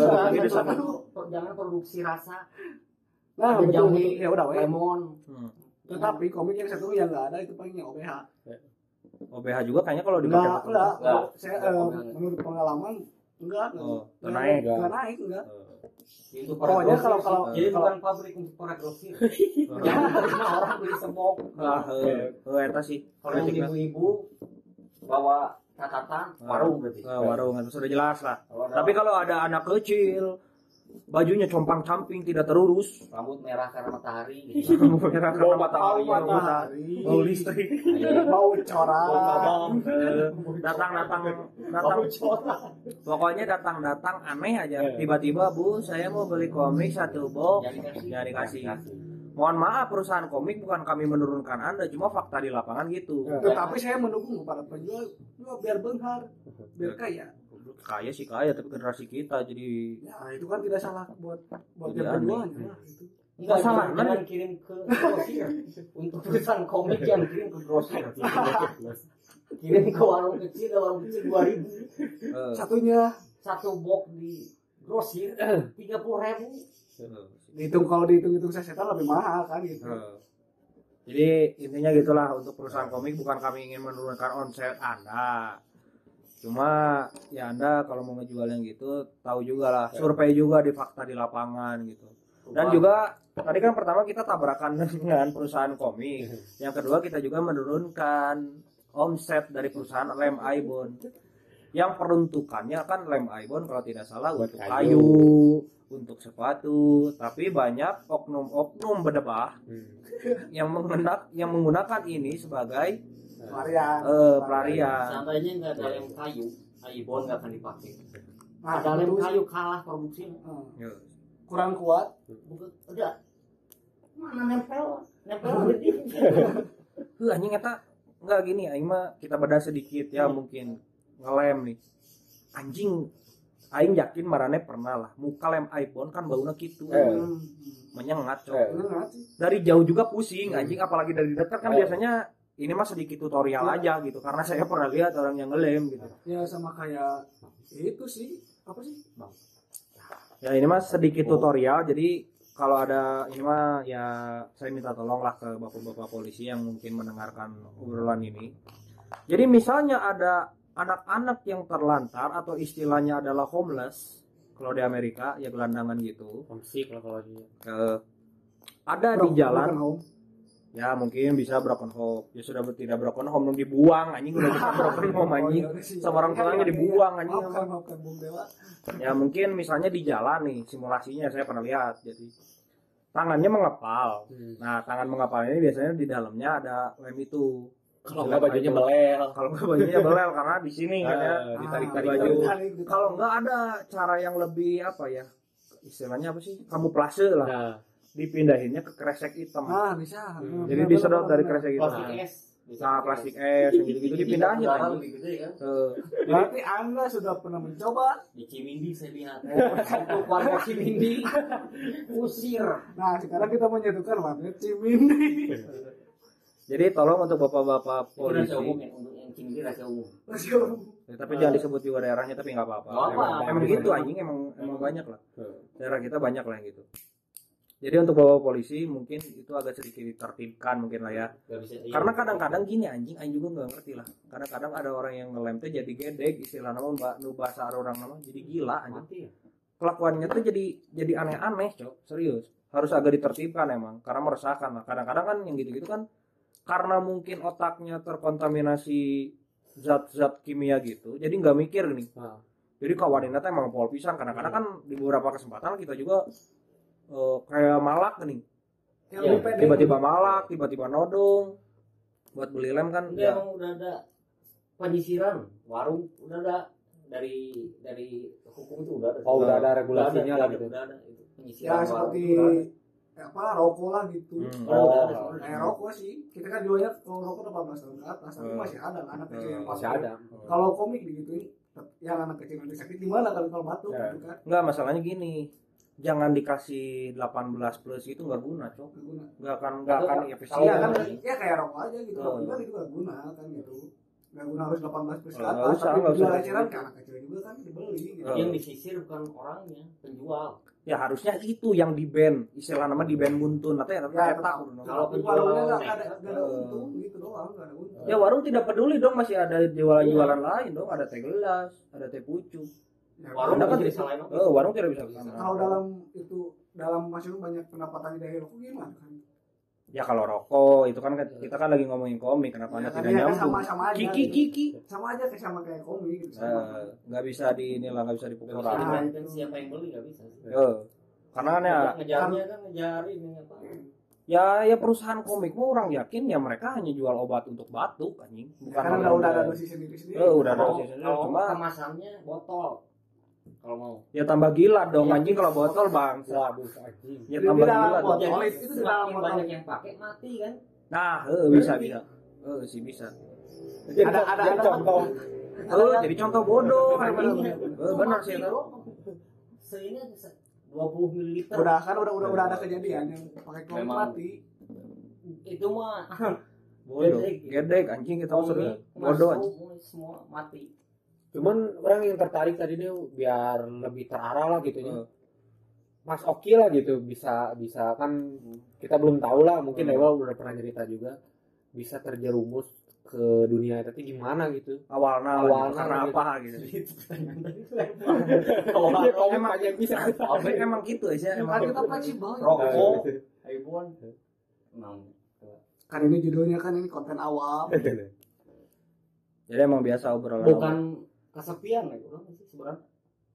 satu- lagi jangan produksi rasa nah ada betul, betul. ya udah lemon Hmm. tetapi komik yang satu yang nggak ada itu palingnya OBH OBH juga kayaknya kalau dipakai enggak enggak Enggak. saya Enggak, eh, enggak. menurut pengalaman enggak Oh, enggak naik. enggak naik enggak Eh, itu Pokoknya kalau- kalau- jadi kalau- bukan pabrik untuk orang beli semok Ah, eh, eh, eta sih. kalau ibu-ibu bawa catatan warung berarti Eh, warung itu sudah jelas lah. Tapi kalau ada anak kecil bajunya compang camping tidak terurus. Rambut merah karena matahari gitu. karena bau matahari matahari. matahari. Bau listrik. Bau corak. Datang datang datang. Pokoknya datang datang aneh aja. Eh. tiba-tiba bu saya mau beli komik satu box. Jangan dikasih. Mohon maaf perusahaan komik bukan kami menurunkan anda cuma fakta di lapangan gitu. Eh. tetapi saya mendukung para penjual jual biar benghar biar kaya kaya sih kaya tapi generasi kita jadi ya itu kan tidak salah buat buat yang aneh. penjualnya lah gitu. Enggak, mana? jangan kirim ke grosir. Untuk perusahaan komik yang kirim ke grosir. kirim ke warung kecil, warung kecil 2000. eh, satunya Satu box di grosir 30 ribu. eh, dihitung kalau dihitung-hitung sasetan lebih mahal kan gitu eh. jadi intinya gitulah untuk perusahaan komik bukan kami ingin menurunkan omset anda cuma ya anda kalau mau ngejual yang gitu tahu juga lah survei juga di fakta di lapangan gitu. Dan juga tadi kan pertama kita tabrakan dengan perusahaan komik yang kedua kita juga menurunkan omset dari perusahaan lem Aibon. Yang peruntukannya kan lem Aibon kalau tidak salah Buat untuk kayu. kayu untuk sepatu tapi banyak oknum-oknum berdebah Hmm. yang menggunakan yang menggunakan ini sebagai pelarian eh, pelarian Seandainya nggak ada lem kayu, Aibon nggak akan dipakai. nah, Ada lem kayu kalah produksinya. eh, Ya. kurang kuat Bukan, udah mana nempel nempel di Heuh anjing eta enggak gini aing mah kita beda sedikit ya mungkin ngelem nih. Anjing aing yakin marane pernah lah muka lem iPhone kan baunya gitu. Eh. Hmm. Menyengat cok. Eh. Nggak? Dari jauh juga pusing anjing apalagi dari dekat kan Eh. biasanya ini mah sedikit tutorial aja gitu karena saya pernah lihat orang yang ngelem gitu. Ya sama kayak itu sih apa sih? Ya ini mah sedikit tutorial jadi kalau ada ini mah ya saya minta tolong lah ke bapak-bapak polisi yang mungkin mendengarkan obrolan ini. Jadi misalnya ada anak-anak yang terlantar atau istilahnya adalah homeless kalau di Amerika ya gelandangan gitu. Homesick lah kalau dia. Eh, ada di jalan home. Ya mungkin bisa broken home. Ya sudah tidak broken home dong dibuang anjing. Udah bisa broken home Oh, anjing iya udah sih. sama orang tuanya dibuang anjing. ya mungkin misalnya di jalan nih simulasinya saya pernah lihat. Jadi tangannya mengepal. Hmm. nah tangan mengepal ini biasanya di dalamnya ada lem itu. Kalau nggak bajunya belel. kalau nggak bajunya belel karena di sini kan ya. Ah, ditarik-tarik Ah, baju. ditarik, ditarik. kalau nggak ada cara yang lebih apa ya istilahnya apa sih? Kamuflase lah. Nah, dipindahinnya ke kresek hitam Ah, bisa. Hmm. jadi Bener, disedot bener, dari kresek hitam plastik es nah plastik es yang gitu-gitu dipindahin kan lebih gede kan Eh, jadi Berarti Anda sudah pernah mencoba. di Cimindi saya lihat untuk warga Cimindi usir Nah, sekarang kita menyatukan warnet Cimindi. jadi tolong untuk bapak-bapak itu polisi umum ya untuk yang Cimindi rahasia umum Ya, tapi jangan disebut juga daerahnya tapi nggak apa-apa. Emang, emang gitu anjing emang emang banyak lah. Hmm. Daerah kita banyak lah yang gitu. Jadi untuk bawa polisi mungkin itu agak sedikit ditertibkan mungkin lah ya. Bisa iya. Karena kadang-kadang gini anjing, anjing juga nggak ngerti lah. Kadang-kadang ada orang yang ngelem teh jadi gedek istilah nama mbak nu bahasa orang nama jadi gila anjing. ya Kelakuannya tuh jadi jadi aneh-aneh cok serius. Harus agak ditertibkan emang karena meresahkan lah. Kadang-kadang kan yang gitu-gitu kan karena mungkin otaknya terkontaminasi zat-zat kimia gitu jadi nggak mikir nih nah. jadi kawanin teh emang pol pisan kadang-kadang kan di beberapa kesempatan kita juga eh, kayak malak nih Yang Iya, tiba-tiba malak tiba-tiba nodong buat beli lem kan udah ya emang udah ada penyisiran warung udah ada dari dari hukum itu udah ada Oh, udah ada regulasinya udah lah ada, gitu. udah ada itu Ya penyisiran seperti udah ada. apa rokok lah gitu. Hmm. Ada, Oh, udah ada. Kayak rokok sih. Kita kan jualnya kalau rokok 18 tahun ke atas, tapi Hmm. masih ada anak kecil yang Hmm, masih ada. Kalau komik digituin, yang anak kecil nanti sakit di mana kalau kalau batuk Ya. gitu kan? nggak masalahnya gini jangan dikasih 18 plus itu nggak guna cok Nggak akan nggak akan efisien Iya kan, ya kayak rokok aja gitu. Rokok Hmm. juga itu nggak guna kan gitu. Nggak guna harus 18 plus ke atas, usah, tapi nggak jual eceran ke anak kecil juga kan dibeli gitu. Yang disisir bukan orangnya penjual ya harusnya itu yang di band istilah nama di band muntun atau ya tapi Ya, kudu. Kalau Tapi penjual warungnya nggak ada nggak ada untung gitu doang, nggak ada untung. ya warung tidak peduli dong masih ada jualan-jualan lain dong ada teh gelas ada teh pucuk Ya, warung Anda kan kan bisa apa? oh warung tidak bisa kalau dalam itu dalam masuk banyak pendapatannya dari rokok gimana kan? Ya kalau rokok itu kan kita kan lagi ngomongin komik kenapa anda Ya, kan tidak ya, kan nyambung? sama-sama aja. Kiki gitu. kiki. Sama aja kayak sama kayak komik gitu. Eh, Sama. nggak bisa di inilah nggak bisa dipukul rata. dibandingkan siapa yang beli nggak bisa sih. Eh, karena kan ya ngejarnya kan ngejar ini apa ya ya perusahaan komik mah orang yakin ya mereka hanya jual obat untuk batuk anjing bukan Karena udah ada dosis sendiri sendiri. Eh, udah ada dosis kalau cuma kemasannya botol kalau mau ya tambah gila dong Iya. anjing kalau botol bang. Waduh, anjing. Ya Jadi tambah gila dong. itu semakin botol. banyak yang pakai mati kan Nah, eh, bisa bisa. Eh, sih bisa. Jadi Ada- ada- ada- contoh. Eh, jadi contoh bodoh. Iya, iya. Eh, benar sih itu. Seini 20 ml Udah kan udah udah udah ada kejadian yang pakai Memang. mati. itu mah Bodoh. Gedek. Gedek anjing kita sering bodoh semua mati Cuman orang yang tertarik tadi dia biar lebih terarah lah gitu ya. Mas Oki lah gitu bisa bisa kan kita belum tahu lah mungkin Hmm. Dewa udah pernah cerita juga bisa terjerumus ke dunia tapi gimana gitu awalnya Awalnya karena gitu. apa gitu. itu pertanyaan tadi Iya, komik emang- bisa Komik emang gitu aja Kan emang. kita fleksibel. Rokok. Nah, Kan ini judulnya kan ini konten awam. Jadi emang biasa obrolan. bukan kesepian ya orang sih sebenarnya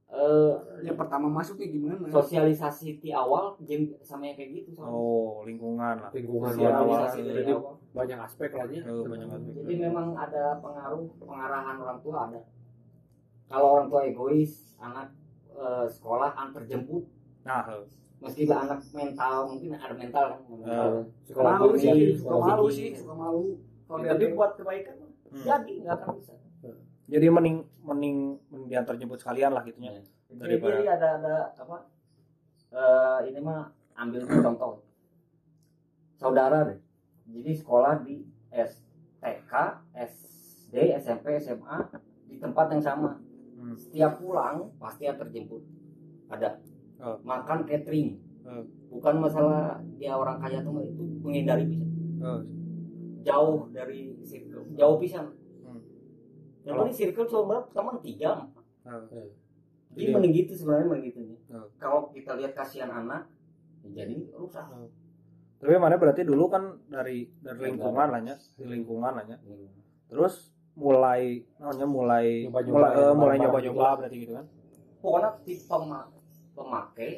eh Yang pertama masuknya gimana? sosialisasi di awal jam sama yang kayak gitu soalnya. Oh, lingkungan lah. lingkungan Sosialisasi awal jadi awal banyak aspek lah ya Oh, banyak aspek. jadi memang ada pengaruh pengarahan orang tua ada kalau orang tua egois anak eh, sekolah antar jemput Nah, eh, meskipun anak mental mungkin ada mental kan mental. Eh, suka malu malu sih suka malu sih suka malu kalau Ya, dia tapi buat kebaikan Hmm. jadi nggak akan bisa Jadi mending mending mending diantar jemput sekalian lah gitu Iya. ya. jadi, Daripada- jadi ada ada apa eh, ini mah ambil contoh saudara deh jadi sekolah di STK SD SMP SMA di tempat yang sama Hmm. setiap pulang pasti ada terjemput ada Oh. makan catering Oh. bukan masalah dia orang kaya tuh itu menghindari bisa Oh, jauh dari circle jauh pisan Hmm. yang Kalau- penting circle cuma berapa? Teman tiga. Oh. jadi Jadi- mending gitu sebenarnya mending gitu nih. Oh. kalau kita lihat kasihan anak ya jadi rusak. Tapi mana berarti dulu kan dari dari lingkungan lah ya, di lingkungan lah ya. Terus mulai namanya mulai Nyoba-nyoba mulai ya, eh, mulai nyoba-nyoba berarti gitu kan. pokoknya si pema- pemakai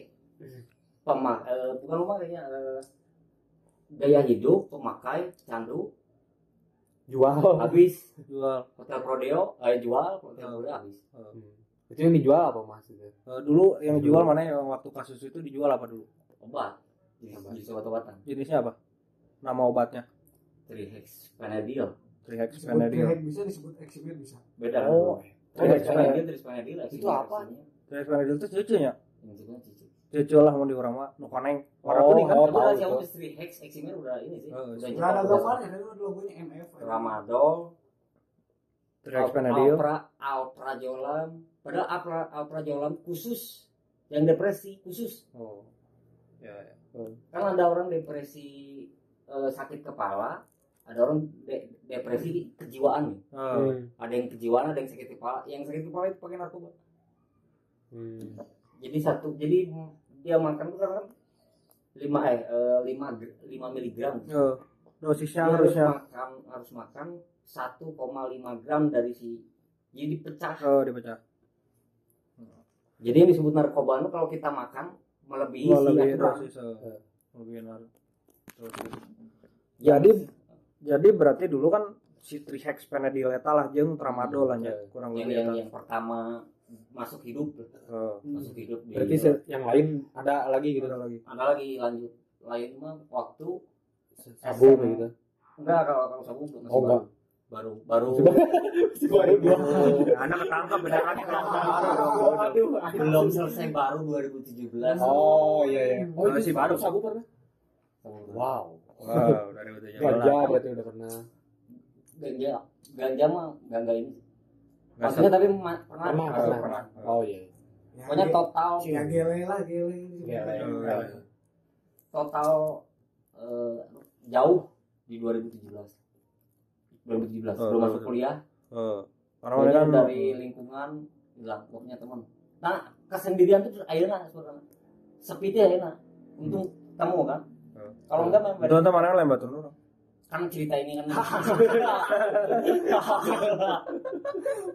pema eh, bukan pemakainya eh, gaya hidup pemakai candu jual habis Jual hotel prodeo eh, jual hotel prodeo habis itu yang dijual apa mas Eh, dulu yang jual mana yang waktu kasus itu dijual apa dulu? obat jenis Obat. jenis obat-obatan Jenisnya apa? Nama obatnya? trihex panadil Trihex disebut Panadil. trihex bisa disebut exhibit bisa beda Oh. trihex Oh, panadil trihex panadil Itu apa? Trihex Panadil itu cucunya. Intinya cici. Cucu lah mau di orang mah nu koneng. Orang Oh, tuh kan. oh. Tahu itu. siapa istri Hex Eximer udah ini sih. Oh, udah nggak ada gambarnya kan ada logonya MF Tramadol, Trihex Panadil. Alpra, Alprazolam. Padahal Alpra, Alprazolam khusus yang depresi khusus. Oh. Ya, ya. Kan ada orang depresi eh, sakit kepala, ada orang de- depresi kejiwaan nih. Oh. Ada yang kejiwaan, ada yang sakit kepala. Yang sakit kepala itu pakai narkoba. Hmm. Jadi satu, jadi dia makan tuh kan lima eh lima lima miligram. Oh. Dosisnya Dia harus harusnya makan harus makan 1,5 gram dari si jadi pecah. oh dipecah. Jadi yang disebut narkoba itu kalau kita makan melebihi Oh, aturan. dosis. Lebih nar- dosis. Ya, Jadi jadi berarti dulu kan si Trihex lah jeung Tramadol lah nya kurang yang lebih yang, eta. yang pertama masuk hidup. Oh. masuk hidup di berarti se- yang lain ada lagi gitu? Ada lagi. ada lagi lanjut. Lain mah waktu sabu kayak gitu. Enggak kalau kalau sabu masih Oh, enggak. baru baru. Baru. Dua Anak ketangkap beneran. Aduh, belum selesai baru 2017 oh iya iya. Oh Masih itu baru. sabu pernah? Sabu. wow. Wow, dari ganja berarti udah pernah. Ganja ganja mah ganja ini maksudnya tapi ma- pernah pernah Oh, pernah pernah. oh iya. Pokoknya total. ya gele lah gele. Gele. Oh, iya. total eh, jauh di 2017 2017 Oh, belum masuk kuliah. Oh. Karena Jadi mereka kan dari lingkungan hilang pokoknya teman. Nah kesendirian itu akhirnya sebenarnya. Sepi itu akhirnya. Untung temu kan. Hmm. kalau enggak memang itu entah mana lembat tuh. Kan cerita ini kan.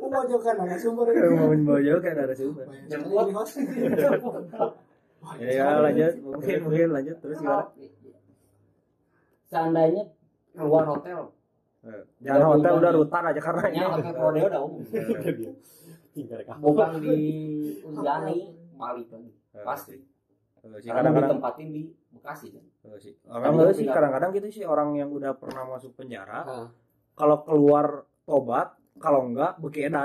Memojokkan ada sumber Mau bawa kan ada sumber. Jemput. Ya, ya lanjut, mungkin mungkin lanjut. Terus gimana? seandainya keluar hotel. Eh, Jangan hotel udah rutan aja karena nya hotel Prodeo udah umum. Tinggal rekam bukan di Unjani balik lagi. Eh, pasti. Eh, karena kadang-kadang ditempatin di Bekasi kan sih. Orang enggak sih kadang-kadang gitu sih orang yang udah pernah masuk penjara Ah. kalau keluar tobat kalau enggak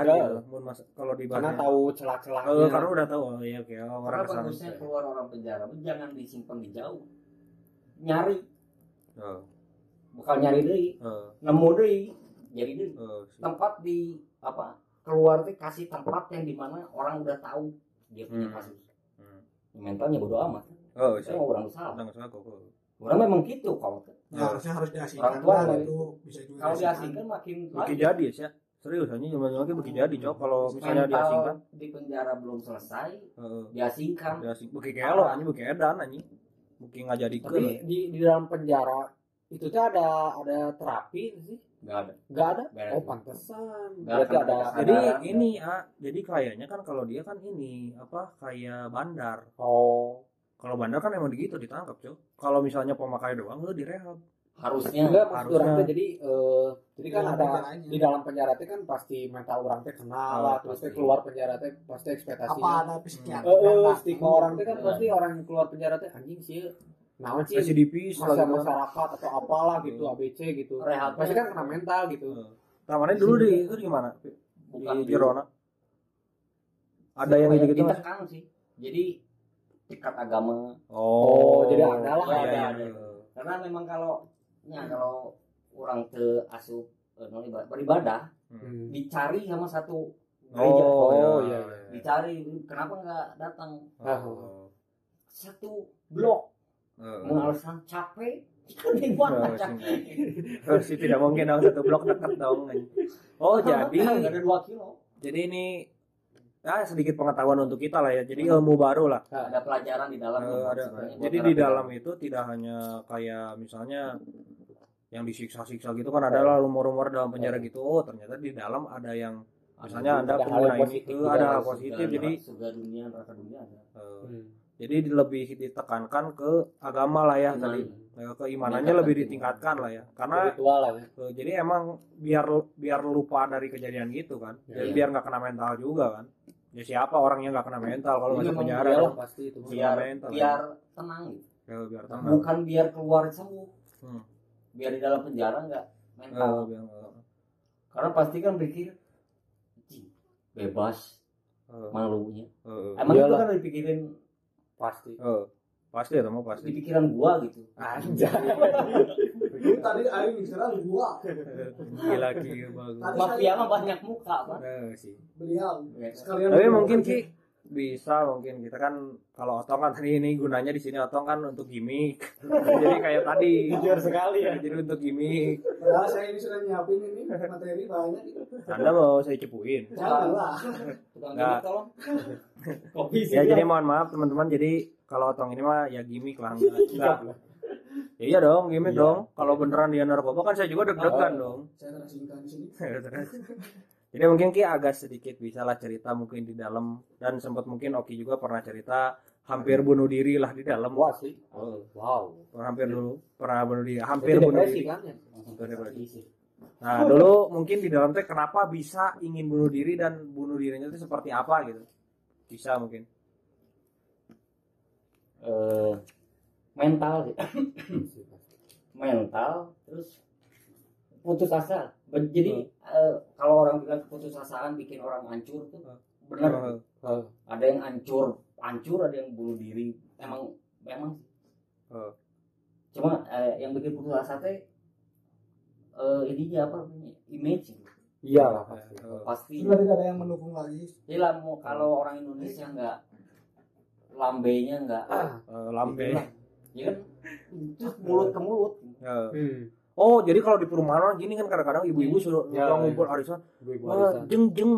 Enggak. gitu. Mun kalau di karena tahu eh, celah-celahnya karena udah tahu. Oh iya oke. Oh, orang karena bagusnya keluar orang penjara jangan disimpan di jauh. Nyari. Oh, bukan nyari deh. Oh, nemu deh. Jadi deh. Oh, sih. tempat di apa keluar tuh kasih tempat yang di mana orang udah tahu dia punya Hmm. kasus. Hmm. mentalnya bodo amat Oh, mau orang salah Nang salah kok. orang memang gitu kalau ya harusnya harus diasingkan Orang tua lah lah itu bisa juga kalau diasingkan makin lagi. jadi ya, serius aja cuma cuma beki jadi cok kalau misalnya Mental diasingkan. di penjara belum selesai diasingkan Diasing beki kelo anjing beki edan anjing. Beki ngajadikeun. tapi di di dalam penjara itu tuh ada ada terapi sih nggak ada nggak ada Nggak ada. oh pantesan Nggak berarti ada ada. Jadi Kesadaran, ini ah, jadi kayaknya kan kalau dia kan ini apa kayak bandar. oh Kalau bandar kan emang gitu ditangkap, Cok. Kalau misalnya pemakai doang lu direhab. harusnya enggak maksud harusnya. orang jadi eh, jadi kan Dalam ada di dalam penjara teh kan pasti mental orang teh kenal Oh, lah terus teh pasti. keluar penjara teh pasti apa ekspektasinya ada psikiater eh eh, Nah, stigma orang teh kan Iya. pasti orang yang keluar penjara teh anjing sih naon sih residipis masa lah gitu. masyarakat atau apalah gitu Hmm. ABC gitu Rehat. pasti kan kena mental gitu Kemarin dulu di itu di mana? bukan Di Jerona. Ada yang gitu-gitu. Mas? ditekan sih jadi tingkat agama Oh, jadi ada lah, Iya, ada. iya, karena memang kalau ya kalau orang ke asup eh, non ibadah- beribadah Hmm. dicari sama satu gereja Oh, Oh, iya. iya, dicari kenapa nggak datang Oh. satu blok Oh. dengan alasan capek di mana Oh, capek Oh, sih tidak mungkin dong satu blok dekat dong. Oh, jadi ada dua kilo jadi ini ya sedikit pengetahuan untuk kita lah ya. Jadi ilmu baru lah. ada pelajaran di dalam Eh, ada. Jadi di dalam itu tidak hanya kayak misalnya yang disiksa-siksa gitu kan ada lah rumor-rumor dalam penjara gitu. Oh, ternyata di dalam ada yang misalnya Anda Ada hal pengguna ini positif eh, juga, ada hal positif jadi dunia neraka dunia ada eh, Hmm. jadi lebih ditekankan ke agama lah ya Iman. tadi Eh, keimanannya lebih ditingkatkan lah ya karena lah ya eh, jadi emang biar biar lupa dari kejadian gitu kan Ya, Jadi iya. biar nggak kena mental juga kan ya siapa orang yang nggak kena mental? Kalau Iya, masuk penjara dong? pasti itu. Biar mental, biar tenang gitu. Ya, biar tenang. Bukan biar keluar sembuh Hmm. biar di dalam penjara nggak mental. Biar nggak- karena pasti kan pikir "Cing, bebas eh, malunya. Eh, emang itu Iyalah. kan dipikirin pasti. Eh, pasti ya teman di pasti pikiran gua gitu. Anjay. Ini tadi aing misalnya gua. Gila gila bagus. Mafia mah banyak muka pak. Eh, sih. Beliau. Ya, sekalian tapi mungkin ki bisa mungkin. Kita kan kalau otong kan tadi ini gunanya di sini otong kan untuk gimmick. Jadi kayak tadi. Jujur sekali ya. Jadi untuk gimmick. Padahal saya ini sudah nyiapin ini materi banyak anda mau saya cepuin? Nggak. tolong. Kopi sih ya jadi mohon maaf teman-teman. Jadi kalau otong ini mah ya gimmick lah enggak enggak. Ya, iya dong gimmick Iya. dong. Kalau beneran dia narkoba kan saya juga deg-degan Oh. dong. Saya terasingkan di sini. Jadi mungkin Ki agak sedikit bisa lah cerita mungkin di dalam. Dan sempat mungkin Oki juga pernah cerita hampir bunuh diri lah di dalam. Wah sih. Oh, wow. Hampir dulu pernah bunuh diri. Hampir bunuh diri. kan ya? Hampir depresi. nah dulu mungkin di dalam teh kenapa bisa ingin bunuh diri dan bunuh dirinya itu seperti apa gitu? Bisa mungkin. Eh, mental sih. Mental terus putus asa. Jadi eh, kalau orang bilang keputusasaan bikin orang hancur tuh benar Eh, ada yang hancur hancur ada yang bunuh diri. Emang memang Oh. cuma eh, yang bikin putus asa teh eh ininya apa namanya? Image. Iya lah pasti eh, pasti. Sudah tidak ada yang mendukung lagi. Jadi lah mau kalau orang Indonesia nggak lambenya nggak. Eh, lambe ya kan mulut ke mulut. Eh, hmm. oh jadi kalau di perumahan gini kan kadang-kadang ibu-ibu suruh Ya, orang ya. ngumpul arisan. Ibu-ibu wah arisan. jeng jeng.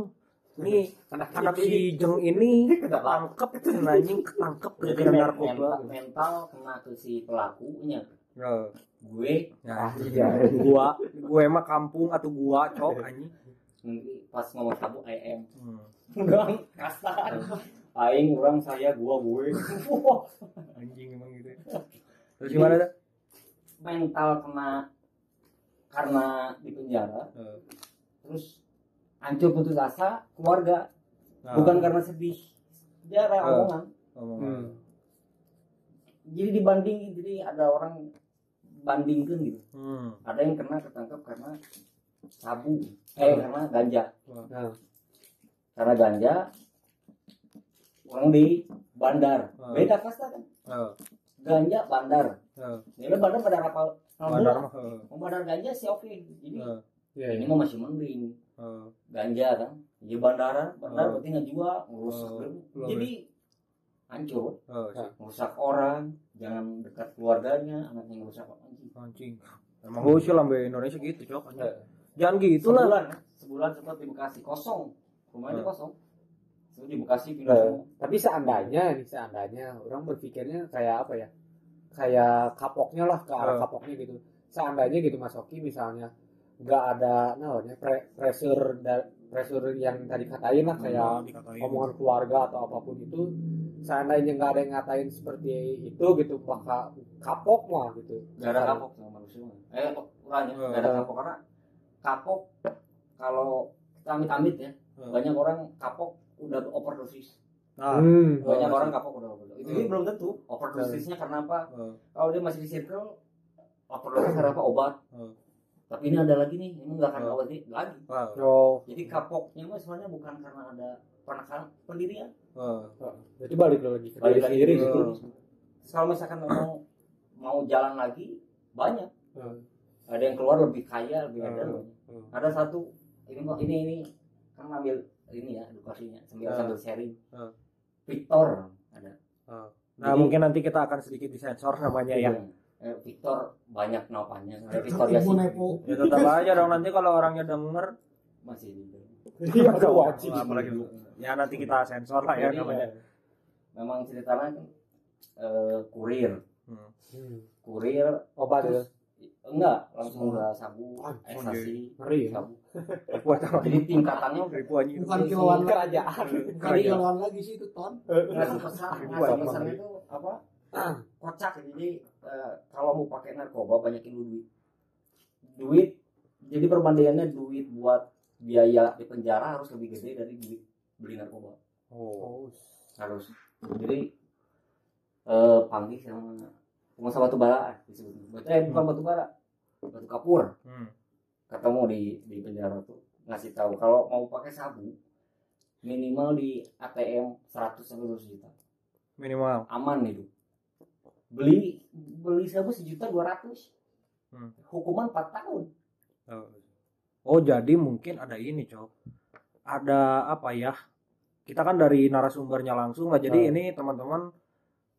Nih anak anak si jeng ini ketangkep anjing ketangkep men- narkoba. mental, kena ke si pelakunya. Eh, gue. Nah, iya. gua gua emang kampung atau gua cok anjing. Nanti pas ngomong sabu IM Hmm. udah kasar aing orang saya gua gue. Anjing emang gitu terus gimana dah mental kena karena di penjara. Eh, terus hancur putus asa keluarga. Nah, bukan karena sedih. Penjara Eh. omongan. Ngomong. Hmm. jadi dibanding jadi ada orang bandingkan gitu. Hmm. ada yang kena ketangkap karena sabu. Eh karena ganja. Nah, karena ganja orang di bandar. Ah. beda kasta kan? Eh, ganja bandar. Eh, ini bandar bandar apa bandar eh, mau bandar ganja sih oke jadi eh, iya ini iya. mah masih mending. Eh. ganja kan? Jadi bandara. Bandar berarti ngejual ngerusak Ah, Jadi- lebih. jadi hancur. Eh, sih. ngerusak orang jangan dekat keluarganya anaknya ngerusak anjing anjing. Emang lucu lambe Indonesia gitu cok anjing. jangan gitu lah. Sebulan sebulan sempat di Bekasi kosong. Rumahnya Ah. kosong di Bekasi pindah Eh, semua tapi seandainya nih seandainya orang berpikirnya kayak apa ya kayak kapoknya lah ke arah Eh. kapoknya gitu seandainya gitu Mas Oki misalnya nggak ada namanya pre pressure da- pressure yang tadi katain lah kayak dikatain omongan keluarga atau apa pun itu seandainya nggak ada yang ngatain seperti itu gitu bakal kapok mah gitu Gak ada kapok sama manusia. Eh, orangnya Hmm. gak ada kapok karena kapok kalau kita amit-amit ya, Hmm. banyak orang kapok udah overdosis. Nah, Hmm. Banyak Oh, orang sih. kapok udah overdosis. Itu Hmm. belum tentu overdosisnya karena apa? eh, Kalau dia masih di circle, overdosis karena apa? Obat. Hmm. Tapi ini ada lagi nih, ini nggak akan Hmm. obat ini lagi. wow, Oh, Jadi kapoknya mah sebenarnya bukan karena ada penekanan pendirian. eh, berarti balik lagi ke Balik diri lagi sendiri gitu. Kalau misalkan memang mau jalan lagi, banyak. Hmm. Ada yang keluar lebih kaya, lebih ada. Hmm. banyak. Hmm. ada satu ini mau ini ini kan ambil ini ya edukasinya sambil Ah. sambil sharing. Ah. Victor ada. Nah Jadi- mungkin nanti kita akan sedikit disensor namanya ya. Eh, Victor banyak napannya ada Victor Yasin. Nepo. ya tetap aja dong nanti kalau orangnya denger masih Iya, udah wajib. apalagi ya nanti kita sensor lah ya Jadi, namanya. Memang ceritanya kan eh, kurir. Hmm. Hmm. kurir Obat ya. terus enggak langsung udah sabu Ah, ekstasi Ngeri ya. sabu jadi tingkatannya ribu aja Bukan kiloan. Kerajaan. Bukan Iya. kiloan lagi sih itu ton. ngasih pesan ngasih apa? pesan itu apa? Kocak jadi eh, kalau mau pakai narkoba banyakin dulu duit. Duit jadi perbandingannya duit buat biaya di penjara harus lebih gede dari duit beli narkoba. Oh. Harus. Jadi eh panggil sama pengusaha batu bara disebutnya eh bukan batu bara batu kapur. Hmm. ketemu di di penjara tuh. Ngasih tahu kalau mau pakai sabu minimal di ATM 100 sampai 200 juta. Minimal. Aman itu beli beli sabu sejuta dua ratus. Hmm. hukuman 4 tahun. Oh. Jadi mungkin ada ini cok. Ada apa ya? Kita kan dari narasumbernya langsung lah. Jadi Hmm. ini teman-teman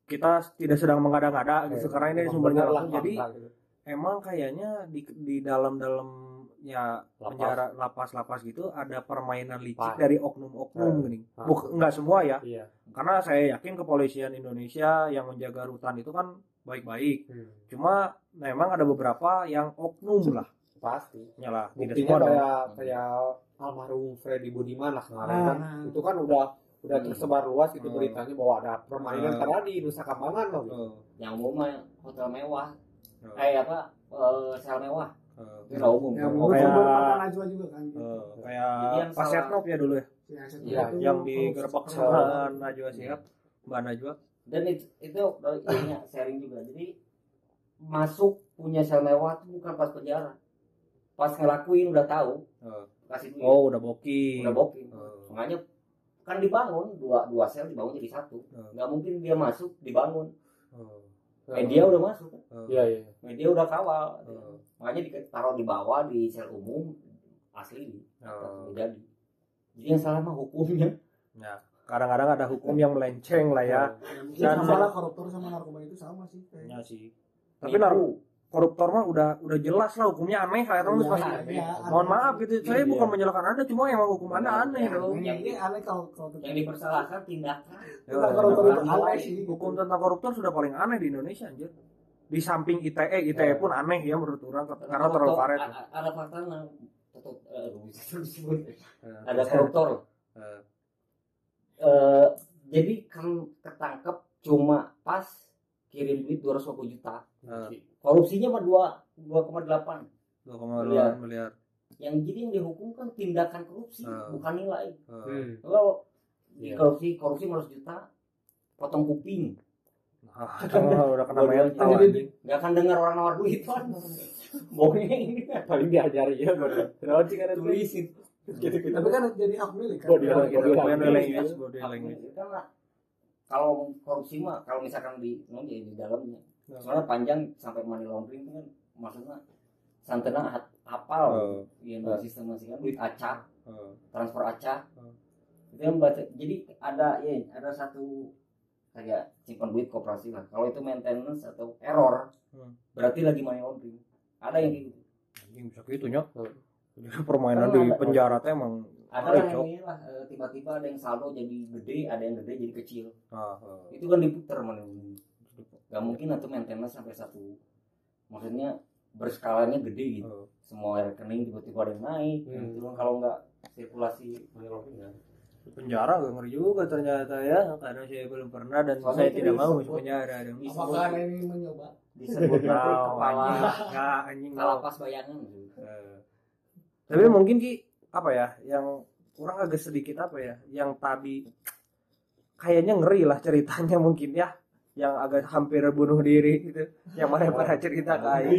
kita tidak sedang mengada-ngada gitu. Karena ini sumbernya langsung. Jadi gitu. Emang kayaknya di di dalam-dalamnya Lapas. penjara lapas-lapas gitu ada permainan licik Pak. dari oknum-oknum Hmm. gini. Hmm. Buk, enggak semua ya. Iya. Karena saya yakin kepolisian Indonesia yang menjaga rutan itu kan baik-baik. Hmm. Cuma memang ada beberapa yang oknum lah. Pasti. Nyala, tidak Buktinya kayak kayak almarhum Freddy Budiman lah kemarin Ah, kan. Itu kan udah udah Hmm. tersebar luas gitu Hmm. beritanya bahwa ada permainan Hmm. karena di Nusa Kambangan loh. Eh, yang mah hotel mewah eh, eh apa eh, sel mewah. Eh, itu nggak umum. Ya, kan? mau kayak- makan Najwa juga kan. gitu. eh, Jadi kayak salah- Setnov ya dulu ya, Ya, Iya, tahu yang di gerbek sama Najwa Shihab, Mbak Najwa. dan itu itu ini ya, sharing juga. Jadi masuk punya sel mewah itu bukan pas penjara. Pas ngelakuin udah tahu. Eh, kasih duit. Oh, udah booking. udah booking Eh, makanya kan dibangun dua dua sel dibangun jadi satu. Nggak mungkin dia masuk dibangun. Eh, media udah masuk kan? Iya, iya. media udah kawal makanya ditaruh di bawah di sel umum asli jadi jadi yang salah mah hukumnya Ya, kadang-kadang ada hukum yang melenceng lah ya. Ya, mungkin Dan- sama lah koruptor sama narkoba itu sama sih. kayaknya. Ya sih. Tapi nar koruptor mah udah udah jelas lah hukumnya aneh terus Iya, pasti. iya, Mohon aneh. maaf gitu. Saya Iya. bukan menyalahkan Anda, cuma emang hukum Anda aneh Iya. loh. Ini ini aneh kalau kalau yang dipersalahkan tindakan Ya, Tentang koruptor itu aneh sih. Hukum tentang koruptor sudah paling aneh di Indonesia anjir. Di samping ITE, ITE pun aneh ya menurut orang karena terlalu karet. Ada fakta eh, disebut. Eh, ada koruptor eh, Eh, jadi kan ketangkep cuma pas kirim duit 250 juta korupsinya mah dua 2,8 2,8 miliar. yang jadi yang dihukum kan tindakan korupsi Hmm. bukan nilai Hmm. kalau Iya. korupsi korupsi 500 juta potong kuping ah, udah kena mental nggak akan dengar orang nawar duit kan bongeng Paling diajari ya baru. Kenapa sih kan tulisin gitu-gitu. Tapi kan jadi hak milik kan. Body language. Body language. karena kalau korupsi mah kalau misalkan di no, ya di dalamnya Nah. soalnya panjang sampai money laundering itu kan maksudnya santena hafal Eh, yang dari sistem masih kan duit acak eh, transfer acak Hmm. itu yang baca jadi ada ya ada satu kayak simpan duit koperasi lah kalau itu maintenance atau error Hmm. berarti lagi money laundering ada yang gitu anjing bisa gitu nyok. Permainan Karena di ada- penjara teh emang ada yang ini lah eh, tiba-tiba ada yang saldo jadi gede ada yang gede jadi kecil ah, eh. itu kan diputar money laundering nggak mungkin atau maintenance sampai satu maksudnya berskalanya gede gitu Eh, semua rekening tiba-tiba ada yang naik Hmm. gitu kan kalau nggak sirkulasi Money laundering, ya. penjara gak ngeri juga ternyata ya karena saya belum pernah dan Soalnya saya tidak mau masuk penjara dong apakah ini mencoba disebut kepala. Nggak, anjing nggak. kalapas bayangan Eh. tapi mungkin ki apa ya yang kurang agak sedikit apa ya yang tadi kayaknya ngeri lah ceritanya mungkin ya yang agak hampir bunuh diri gitu. Yang mana pada cerita kayak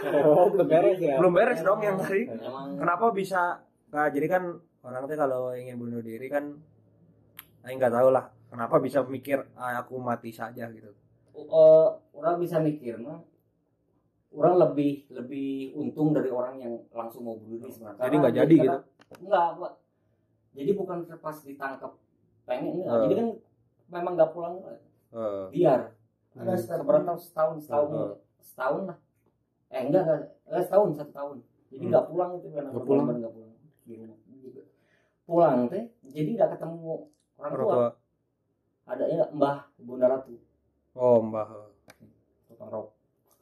Oh, belum beres ya. belum beres dong yang tadi. Emang. Kenapa bisa? Nah, jadi kan orang tuh kalau ingin bunuh diri kan saya nggak tahu lah. Kenapa bisa mikir ah, aku mati saja gitu. Eh, orang bisa mikir mah orang lebih lebih untung dari orang yang langsung mau bunuh diri sebenarnya. Jadi nggak jadi gitu? enggak jadi bukan pas ditangkap pengen enggak. Eh. jadi kan memang nggak pulang Eh, biar. Ada seberapa setahun setahun. Heeh. setahun lah. Eh enggak enggak. Eh, setahun satu tahun. Jadi Hmm. nggak pulang itu karena Nggak pulang. nggak pulang. Di rumah Gitu. pulang teh jadi nggak ketemu orang tua. tua. Ada ya mbah bunda ratu. Oh mbah tukang rok.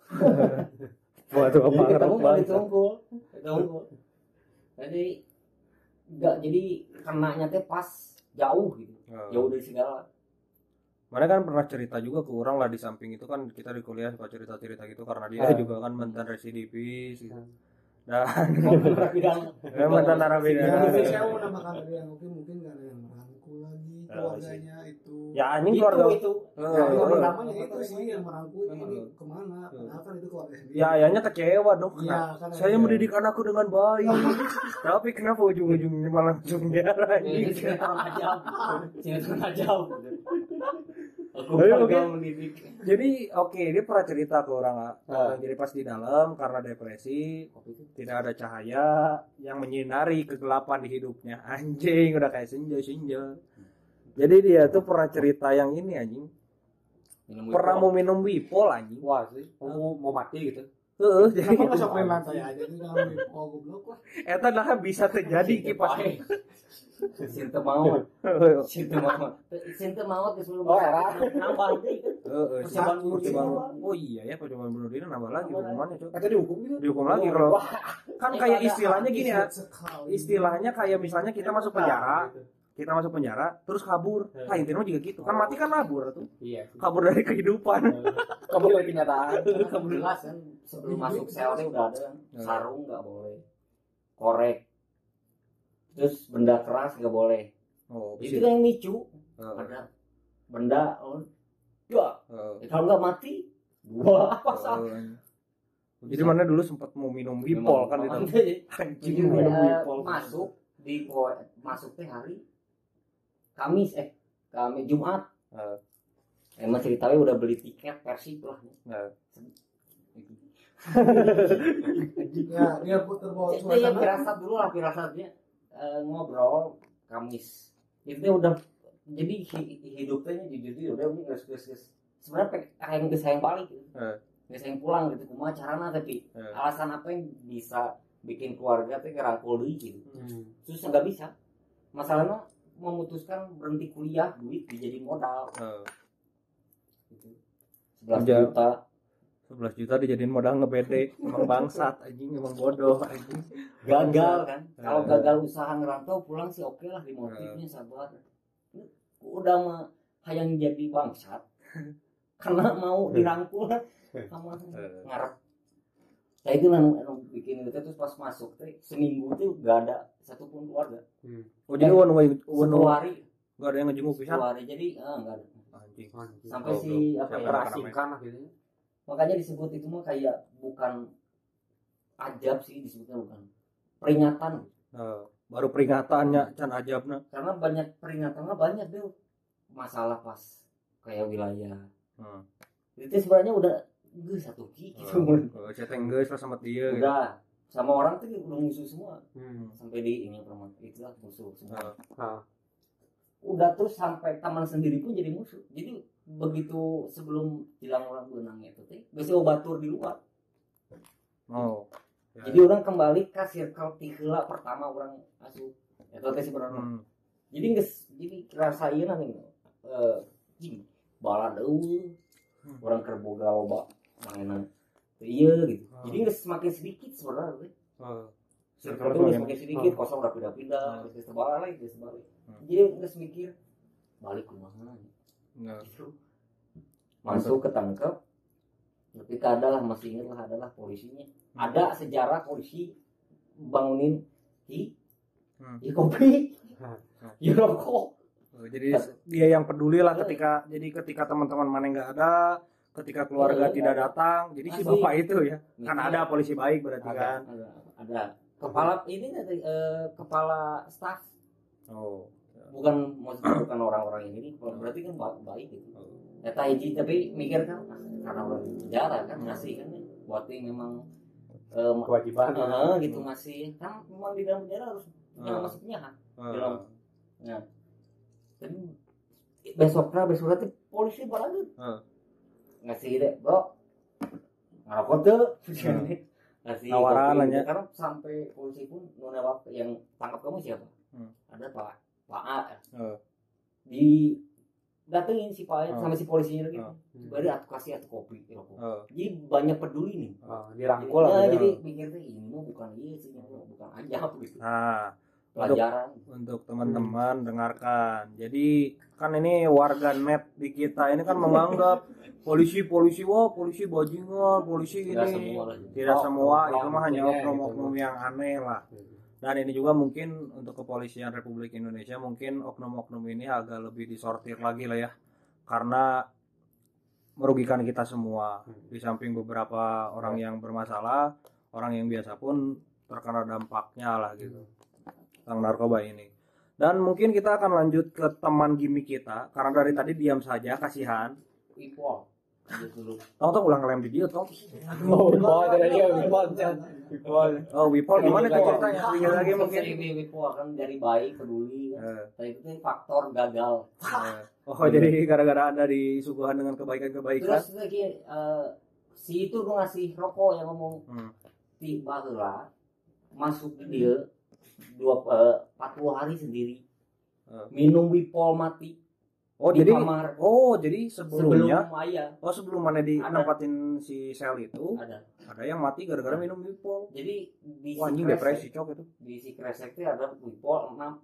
Waduh, jadi ketemu kan ditungkul ditungkul jadi enggak jadi kenanya teh pas jauh gitu. Jauh dari segala Mana kan pernah cerita juga ke orang lah di samping itu kan kita di kuliah suka cerita-cerita gitu karena dia Ah. juga kan mantan residivis gitu. Ah. Dan dia mantan Ya, mungkin narapidana. saya mau nambahkan tadi yang mungkin mungkin ada yang merangkul lagi Ah, keluarganya itu Ya anjing keluarga. itu Eh, yang pertamanya itu sih yang merangkul ini Eh. ke mana padahal kan itu keluarga sendiri Ya ayahnya kecewa dong. Iya, Nah, saya mendidik anakku dengan baik. Tapi kenapa ujung-ujungnya malah langsung penjara ini sinetron aja sinetron oke. gagal mendidik Jadi oke dia pernah cerita ke orang Ah. orang jadi pas di dalam karena depresi tidak ada cahaya yang menyinari kegelapan di hidupnya. Anjing udah kayak senja senja. Jadi dia tuh pernah cerita yang ini anjing. Minum pernah wipol. mau minum wipol anjing. Wah sih, mau mau mati gitu. Heeh, jadi Kenapa nggak cobain lantai aja jangan oh goblok lah. Eta nah bisa terjadi kipas Sinta mau Sinta mau Sinta mau ke sebelum Oh, era. nambah deh Heeh, Percobaan bunuh diri. oh iya ya percobaan bunuh diri nambah lagi hukumannya cok Kata dihukum gitu. dihukum lagi kalau kan kayak istilahnya gini ya. istilahnya kayak misalnya kita masuk penjara kita masuk penjara terus kabur. Nah. Intinya juga gitu. Kan mati kan kabur tuh. Iya. kabur dari kehidupan. Kamu dari kenyataan. kamu jelas kan sebelum masuk selnya udah ada. Sarung nggak boleh. Korek terus benda keras nggak boleh. Oh itu yang micu. Heeh, ada benda oh, ya heeh. kalau nggak mati dua. Apa sah Heeh. jadi mana dulu sempat mau minum wipol kan itu? Jadi, anjing jadi, minum wipol masuk. Di po- masuk teh hari Kamis eh kami Jumat. Heeh. emang ceritanya udah beli tiket persib lah. Heeh. ya dia terbawa Jadi ya suasana. firasat dulu lah firasatnya eh, ngobrol Kamis itu udah jadi hi- hidupnya jadi dia udah ini ges sebenarnya pengen geus hayang balik gitu. Geus hayang pulang gitu kumaha carana tapi alasan apa yang bisa bikin keluarga teh ngerangkul deui gitu Hmm. susah nggak bisa masalahnya memutuskan berhenti kuliah duit dijadiin modal Heeh. gitu. 11 Kerja. juta 11 juta dijadiin modal ngebede emang bangsat anjing emang bodoh anjing. Gagal. Kan? Kalau Eh. gagal usaha ngerantau pulang sih oke lah di motifnya sabar. Udah mah hayang jadi bangsat. Karena mau dirangkul sama Eh. ngarep. Saya itu anu, anu bikin itu terus pas masuk teh seminggu tuh gak ada satupun keluarga. Oh jadi wan wan sepuluh hari nggak ada yang ngejenguk pisan hari jadi ah, nggak ada. Anjing. Sampai Oh, si apa Siapa ya lah gitu. Makanya disebut itu mah kayak bukan ajab sih disebutnya bukan peringatan Heeh. baru peringatannya can ajabna karena banyak peringatannya banyak tuh masalah pas kayak wilayah Heeh. itu sebenarnya udah gue satu ki gitu Heeh. saya tenggeus lah sama dia gitu. udah sama orang tuh udah musuh semua Hmm. sampai di ini perempuan itulah musuh semua Heeh. Ah. udah terus sampai teman sendiri pun jadi musuh jadi begitu sebelum hilang orang benang itu teh biasanya batur di luar oh Ya. jadi orang kembali ke circle tihela pertama orang asuh itu teh sebenarnya Hmm. jadi nges jadi rasain nih eh jing bala deui Hmm. orang kerboga loba mainan iya gitu Hmm. jadi nges semakin sedikit sebenarnya. Heeh. Circle itu semakin- semakin sedikit Hmm. kosong udah pindah-pindah Hmm. terus terbalik lagi terus terbalik Hmm. jadi nggak mikir balik ke mana Nggak. masuk ketangkep ketika adalah masih ingat lah adalah polisinya Hmm. ada sejarah polisi bangunin di Hmm. di kopi Hmm. di rokok Oh, jadi dia yang peduli lah ketika jadi ketika teman-teman mana nggak ada ketika keluarga Iya, tidak iya. datang jadi si bapak itu ya kan Iya. ada polisi baik berarti ada, kan ada ada kepala ini eh, kepala staff oh bukan maksudnya bukan orang-orang yang ini berarti kan ba- baik gitu ya hiji tapi mikir kan ah, karena orang di penjara kan ngasih kan ya. berarti memang eh, kewajiban eh, gitu ngasih kan memang di dalam penjara harus punya Ah. masuknya kan. Dalam. nah tapi besoknya besoknya tuh polisi balik Ah. ngasih deh bro ngerokok tuh ngasih kopi. lah ya. karena sampai polisi pun nona waktu yang tangkap kamu siapa Hmm. ada pak pak A Ah. di datengin si pak sama si polisinya gitu Ah. baru aku kasih atau kopi rokok jadi banyak peduli nih. Jadi, dirangkul ya, lah gitu. jadi mikirnya ini mah bukan iya sih bukan aja gitu. Nah pelajaran. untuk teman-teman dengarkan. Jadi kan ini warga net di kita ini kan menganggap polisi polisi wah polisi bajingan polisi tidak ini. semua lah tidak Oh, semua itu mah hanya gitu. oknum-oknum yang aneh lah dan ini juga mungkin untuk kepolisian Republik Indonesia mungkin oknum-oknum ini agak lebih disortir lagi lah ya. Karena merugikan kita semua. Hmm. di samping beberapa orang yang bermasalah orang yang biasa pun terkena dampaknya lah gitu. Tentang narkoba ini. Dan mungkin kita akan lanjut ke teman gimmick kita. Karena dari tadi diam saja kasihan. Ipol Tong ulang lem di dia tong Oh, ada dia Wipol. oh Wipol gimana tuh ceritanya? sedikit lagi mungkin. Mungkin Ipol kan dari baik peduli kan. Eh, Nah, itu tuh faktor gagal. Eh. oh jadi gara-gara anda disuguhan dengan kebaikan-kebaikan? Terus lagi eh, si itu tuh ngasih rokok yang ngomong Hmm. tiba lah masuk dia dua eh, 40 hari sendiri. Minum wipol mati oh di jadi kamar oh jadi sebelumnya sebelum ayah oh sebelum mana di Ada. nempatin si sel itu ada ada yang mati gara-gara minum Wipol jadi di wah si depresi cok itu di si kresek itu ada wipol enam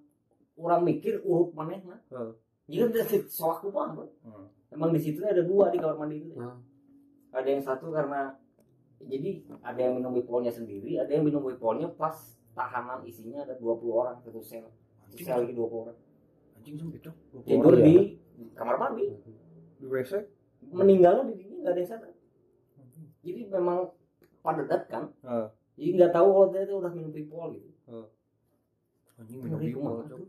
orang mikir urup mana nah Eh. jadi udah soak kumah bro. Hmm. emang di situ ada dua di kamar mandi itu Hmm. ada yang satu karena jadi ada yang minum wipolnya sendiri ada yang minum wipolnya pas tahanan isinya ada 20 orang satu sel satu sel lagi 20 orang anjing sempit cok tidur ya? Di kamar mandi. Di WC meninggalnya di sini nggak ada yang sadar jadi memang padat kan? Eh. jadi nggak tahu kalau dia itu udah minum wipol gitu. Anjing minum Wipol kumaha cok.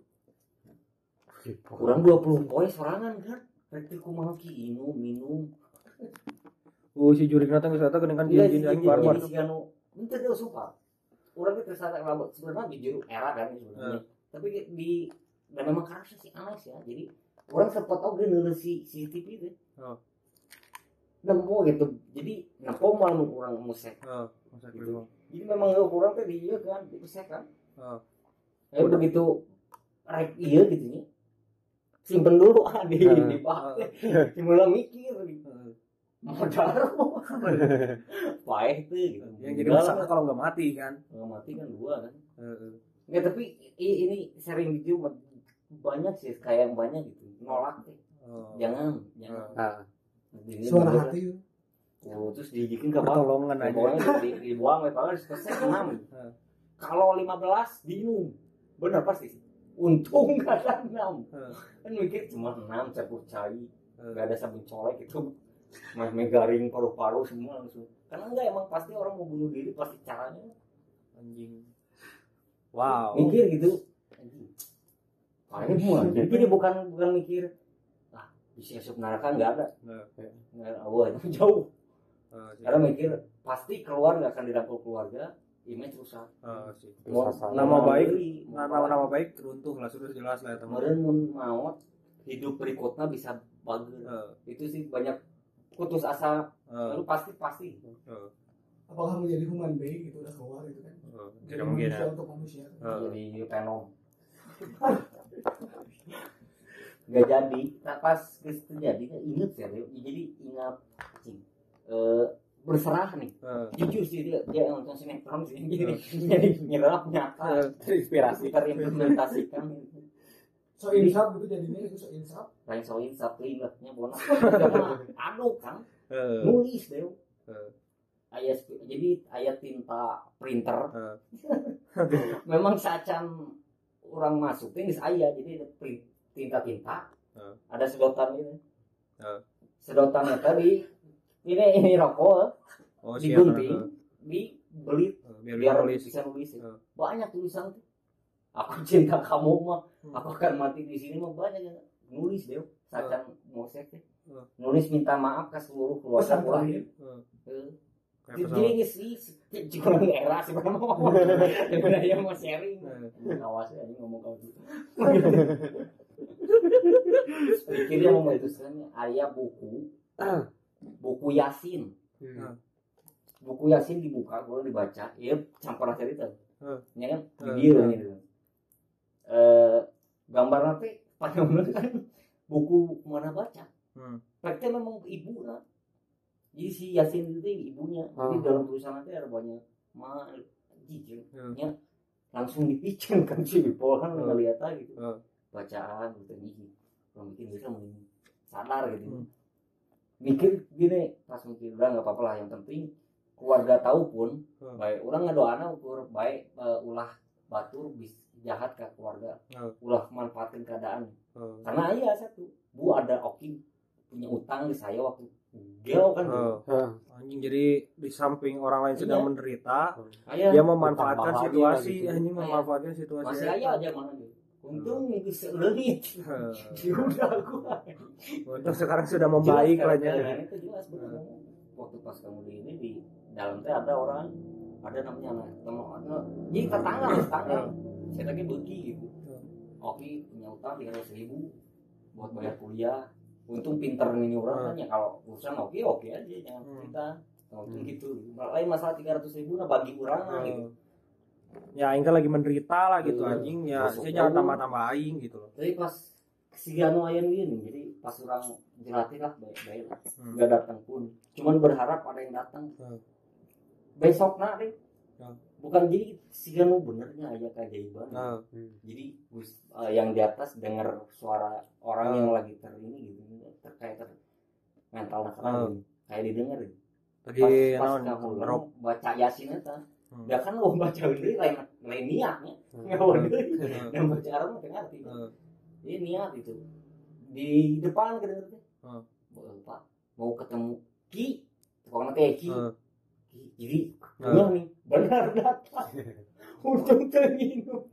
Wipol. kurang 20 poin sorangan kan? Rekti kumaha ki minum minum. Oh si jurik datang ke sana kan Iya, jin-jin jadi aing barbar. jadi si anu itu dia suka orang itu tersadar kalau sebenarnya di juru era kan sebenarnya. Tapi di dan memang kerasa sih aneh sih ya jadi orang sempat oke nulis si CCTV itu. Oh. nempo gitu. Jadi nempo malah orang musik. Oh, Gitu. gitu. jadi memang orang tuh di iya kan di musik kan. Oh. eh begitu rek iya gitu nih simpen dulu ah di Hmm. di bak simpen mikir. Eh, modal. Baik tuh gitu. Yang jadi masalah lah, kalau nggak mati kan. Nggak mati kan dua kan. Eh, eh. Nggak, tapi ini sering gitu banyak sih kayak yang banyak gitu. Nolak deh. Oh. jangan jangan. Ah. Ini suara bener. hati Oh, terus dijikin ke bawah. Pertolongan aja. di, dibuang ya padahal selesai enam Hmm. kalau 15 diinum benar pasti sih. Untung gak ada enam. Hmm. kan mikir cuma enam campur cai. Gak ada sabun colek itu mas megaring paru-paru semua langsung. Karena enggak emang pasti orang mau bunuh diri pasti caranya. Anjing. Wow. Mikir gitu. Makanya semua jadi dia bukan bukan mikir ah bisa masuk neraka nggak ada. Nah, nggak ada. Wah itu jauh. Sih. karena mikir pasti keluar nggak akan dirangkul keluarga image rusak. Mau- mau Nama baik, mau nama nama baik runtuh lah sudah jelas lah teman kemarin maut hidup berikutnya bisa bagus. Eh, itu sih banyak putus asa. Lalu pasti pasti. Apakah menjadi human being gitu udah keluar gitu kan? Eh. Jadi tidak mungkin ya. manusia untuk manusia. Jadi Venom nggak jadi. Nah pas itu terjadi kan inget ya jadi ingat. Eh, berserah nih. Eh, jujur sih dia dia nonton sinetron sih. Jadi jadi nyerap nyata. Eh, Terinspirasi. terimplementasikan. So insaf gitu jadinya itu so insaf lain soalnya satu ingatnya bonak anu kan eh, nulis deh eh, ayat jadi ayat tinta printer. Eh. memang sacan orang masuk ini saya jadi ada print tinta tinta Hmm. ada sedotan ini Hmm. sedotannya tadi ini ini rokok. Oh, digunting dibeli biar biar nulis. bisa nulis Hmm. banyak tulisan tuh. Aku cinta kamu mah. Hmm. aku akan mati di sini mah. Banyak yang nulis deh sacan mau teh Hmm. nulis minta maaf ke seluruh keluarga Pesan jadi ini sih juga era sih bang daripada yang mau sharing. Eh, awas ya ini ngomong kau gitu. Pikirnya memutuskannya ayah buku. Buku yasin. Hmm. buku yasin dibuka kalau dibaca ya campur cerita Hmm. ya kan? Video gitu. Eh gambar nanti pakai kan buku mana baca? Hmm. Praktek memang ibu lah jadi si yasin itu ibunya jadi Hmm. dalam tulisan nanti ada banyak ma jijik Hmm. ya langsung dipicen kan si Bipol kan Hmm. ngeliat aja gitu Hmm. bacaan gitu nih kalau bikin mending sadar gitu Hmm. mikir gini pas mikir udah nggak apa-apa lah yang penting keluarga tahu pun Hmm. baik orang ngedoana ukur baik eh, ulah batur bis jahat ke keluarga Hmm. ulah manfaatin keadaan Eh, karena iya satu bu ada oki punya utang di saya waktu gel kan. Hah. anjing jadi di samping orang lain sedang Iya. menderita ayah dia memanfaatkan situasi gitu. anjing Iya. memanfaatkan situasi masih aja. aja mana gitu untung bisa lelit Eh, udah gua. Untuk sekarang sudah membaik lah jelas, ya itu jelas benar waktu pas kamu di ini di dalam teh ada orang ada namanya anak teman anak- jadi tetangga tetangga. Saya lagi begi gitu. Oke punya utang tiga ratus ribu buat bayar kuliah untung pinter ini orang kan ya kalau urusan oke oke aja jangan Hmm. kita untung Hmm. gitu lain masalah tiga ratus ribu nah bagi orang lah gitu ya Aing kan lagi menderita lah gitu Iya. anjing ya saya jangan tahu. tambah-tambah aing gitu loh tapi pas si Gano Ayan gini jadi pas orang jelatih lah baik-baik lah Hmm. nggak datang pun cuman berharap ada yang datang Hmm. besok deh Hmm. Bukan jadi si Gano benernya aja keajaiban Nah, jadi Gus- eh, yang di atas dengar suara orang Hmm. yang lagi ter ini gitu terkait ter mental nakal Hmm. gitu. kayak didengar gitu. lagi pas, pas kamu ngerok baca yasin itu Hmm. ya kan lo baca ini lain lain niatnya Hmm. deui. Hmm. dan baca Arab mah ngerti Hmm. ini niat itu di depan teh Hmm. pak mau ketemu ki pokoknya teh ki Hmm. Jadi Hmm. benar nih benar datang. Untung terminum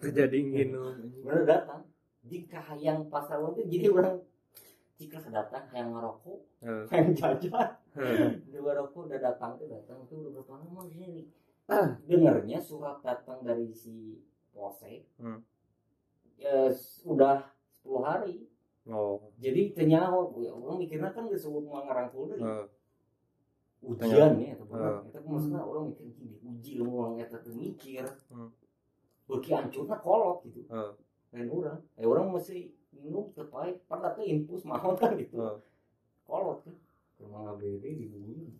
terjadi nginum benar datang. Jika yang pasar itu jadi orang jika datang yang ngerokok Hmm. yang jajan. Hmm. dua rokok udah datang tuh datang tuh udah berapa lama di sini? Dengernya surat datang dari si polsek Hmm. ya udah 10 hari. Oh. Jadi tenyaho ya orang mikirnya kan gak sebut mau ngerangkul deh. Hmm. Ujian ya itu benar. Hmm. itu maksudnya orang mikir gini uji lu mau eta tuh mikir Hmm. beki hancurnya kolot gitu. Hmm. lain orang eh orang mesti minum terbaik pada tuh infus mahal kan gitu. Hmm. kolot kan. Rumah ngabere di bumi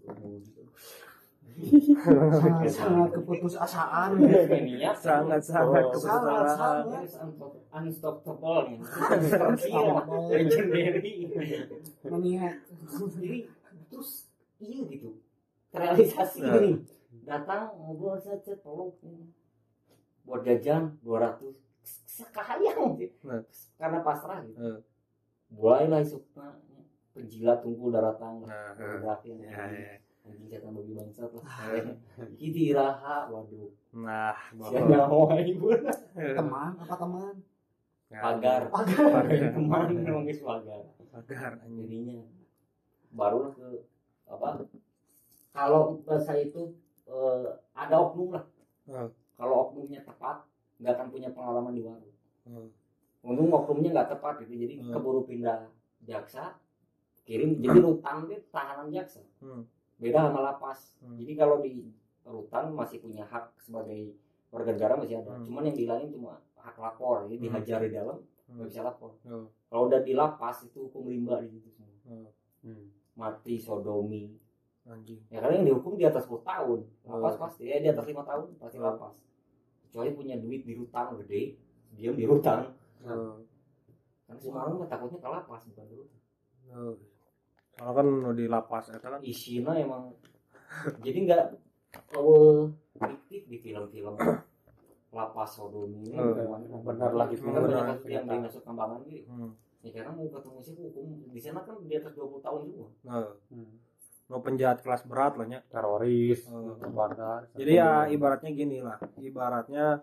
sangat sangat keputusasaan niat sangat sangat Oh. sangat kebesaran sangat. Unstoppable. Nih Unstoppable. legendary. Meniat jadi terus iya gitu. Terrealisasi Nah. nih datang ngobrol saja peluk ini. buat jajan 200 sekayang sih Nah. karena pasrah gitu. Hmm. mulailah isukna penjilat tungkul darah tangga. Nah, ya, ya. anjing setan bagi bangsat lah. Kiti raha waduh. Nah siapa nyawa ibu. Teman apa teman? Pagar. pagar. Teman memang pagar. Pagar jadinya barulah ke apa kalau bahasa itu eh, ada oknum lah Hmm. kalau oknumnya tepat nggak akan punya pengalaman di warung Hmm. untung oknumnya nggak tepat gitu jadi Hmm. keburu pindah jaksa kirim jadi rutan itu tahanan jaksa Hmm. beda sama lapas Hmm. jadi kalau di rutan masih punya hak sebagai warga negara masih ada Hmm. cuman yang dihilangin cuma hak lapor jadi Hmm. dihajar di dalam Hmm. nggak bisa lapor Hmm. kalau udah di lapas itu hukum rimba di situ semua Hmm. Hmm. Mati sodomi anjing ya karena yang dihukum di atas 10 tahun lapas Oh. pasti ya di atas lima tahun pasti Oh. lapas kecuali punya duit di hutang gede diam di hutang Eh, kan si mah takutnya ke lapas bukan hutang eh. soalnya kan di lapas eta kan isinya emang jadi nggak oh fiktif di film-film lapas sodomi ini Benar gitu. Banyak Benar. yang di Nusa Kambangan gitu hmm. Ya karena mau ketemu sih hukum di sana kan di atas 20 tahun juga. Nah, Hmm. penjahat kelas berat lah nya Teroris, Oh. bandar. jadi ya ibaratnya gini lah. Ibaratnya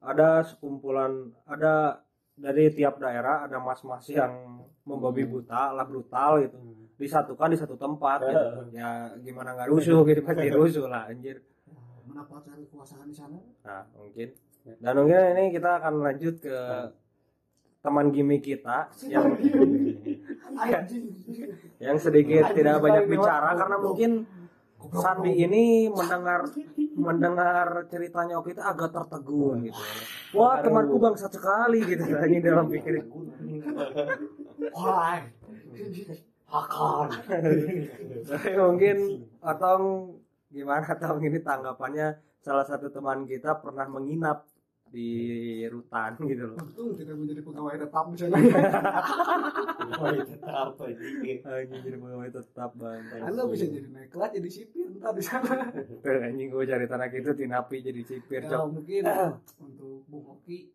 ada sekumpulan ada dari tiap daerah ada mas-mas yang membabi buta lah brutal gitu. Hmm. disatukan di satu tempat gitu. ya gimana nggak rusuh gitu pasti rusuh lah anjir. Mendapatkan kekuasaan di sana? Nah mungkin. Dan mungkin ini kita akan lanjut ke teman gimmick kita yang yang sedikit tidak banyak bicara karena mungkin Sandi ini mendengar mendengar ceritanya Oki itu agak tertegun gitu. Wah temanku bangsat sekali gitu ini dalam pikiran. wah Tapi mungkin atau gimana atau ini tanggapannya salah satu teman kita pernah menginap di rutan gitu loh. untung tidak menjadi pegawai tetap di sana itu apa sih Anjing jadi pegawai tetap bang. anda bisa jadi naik kelas jadi sipir ntar di sana anjing gue cari tanah gitu tinapi jadi sipir ya cok. mungkin untuk Bung Oki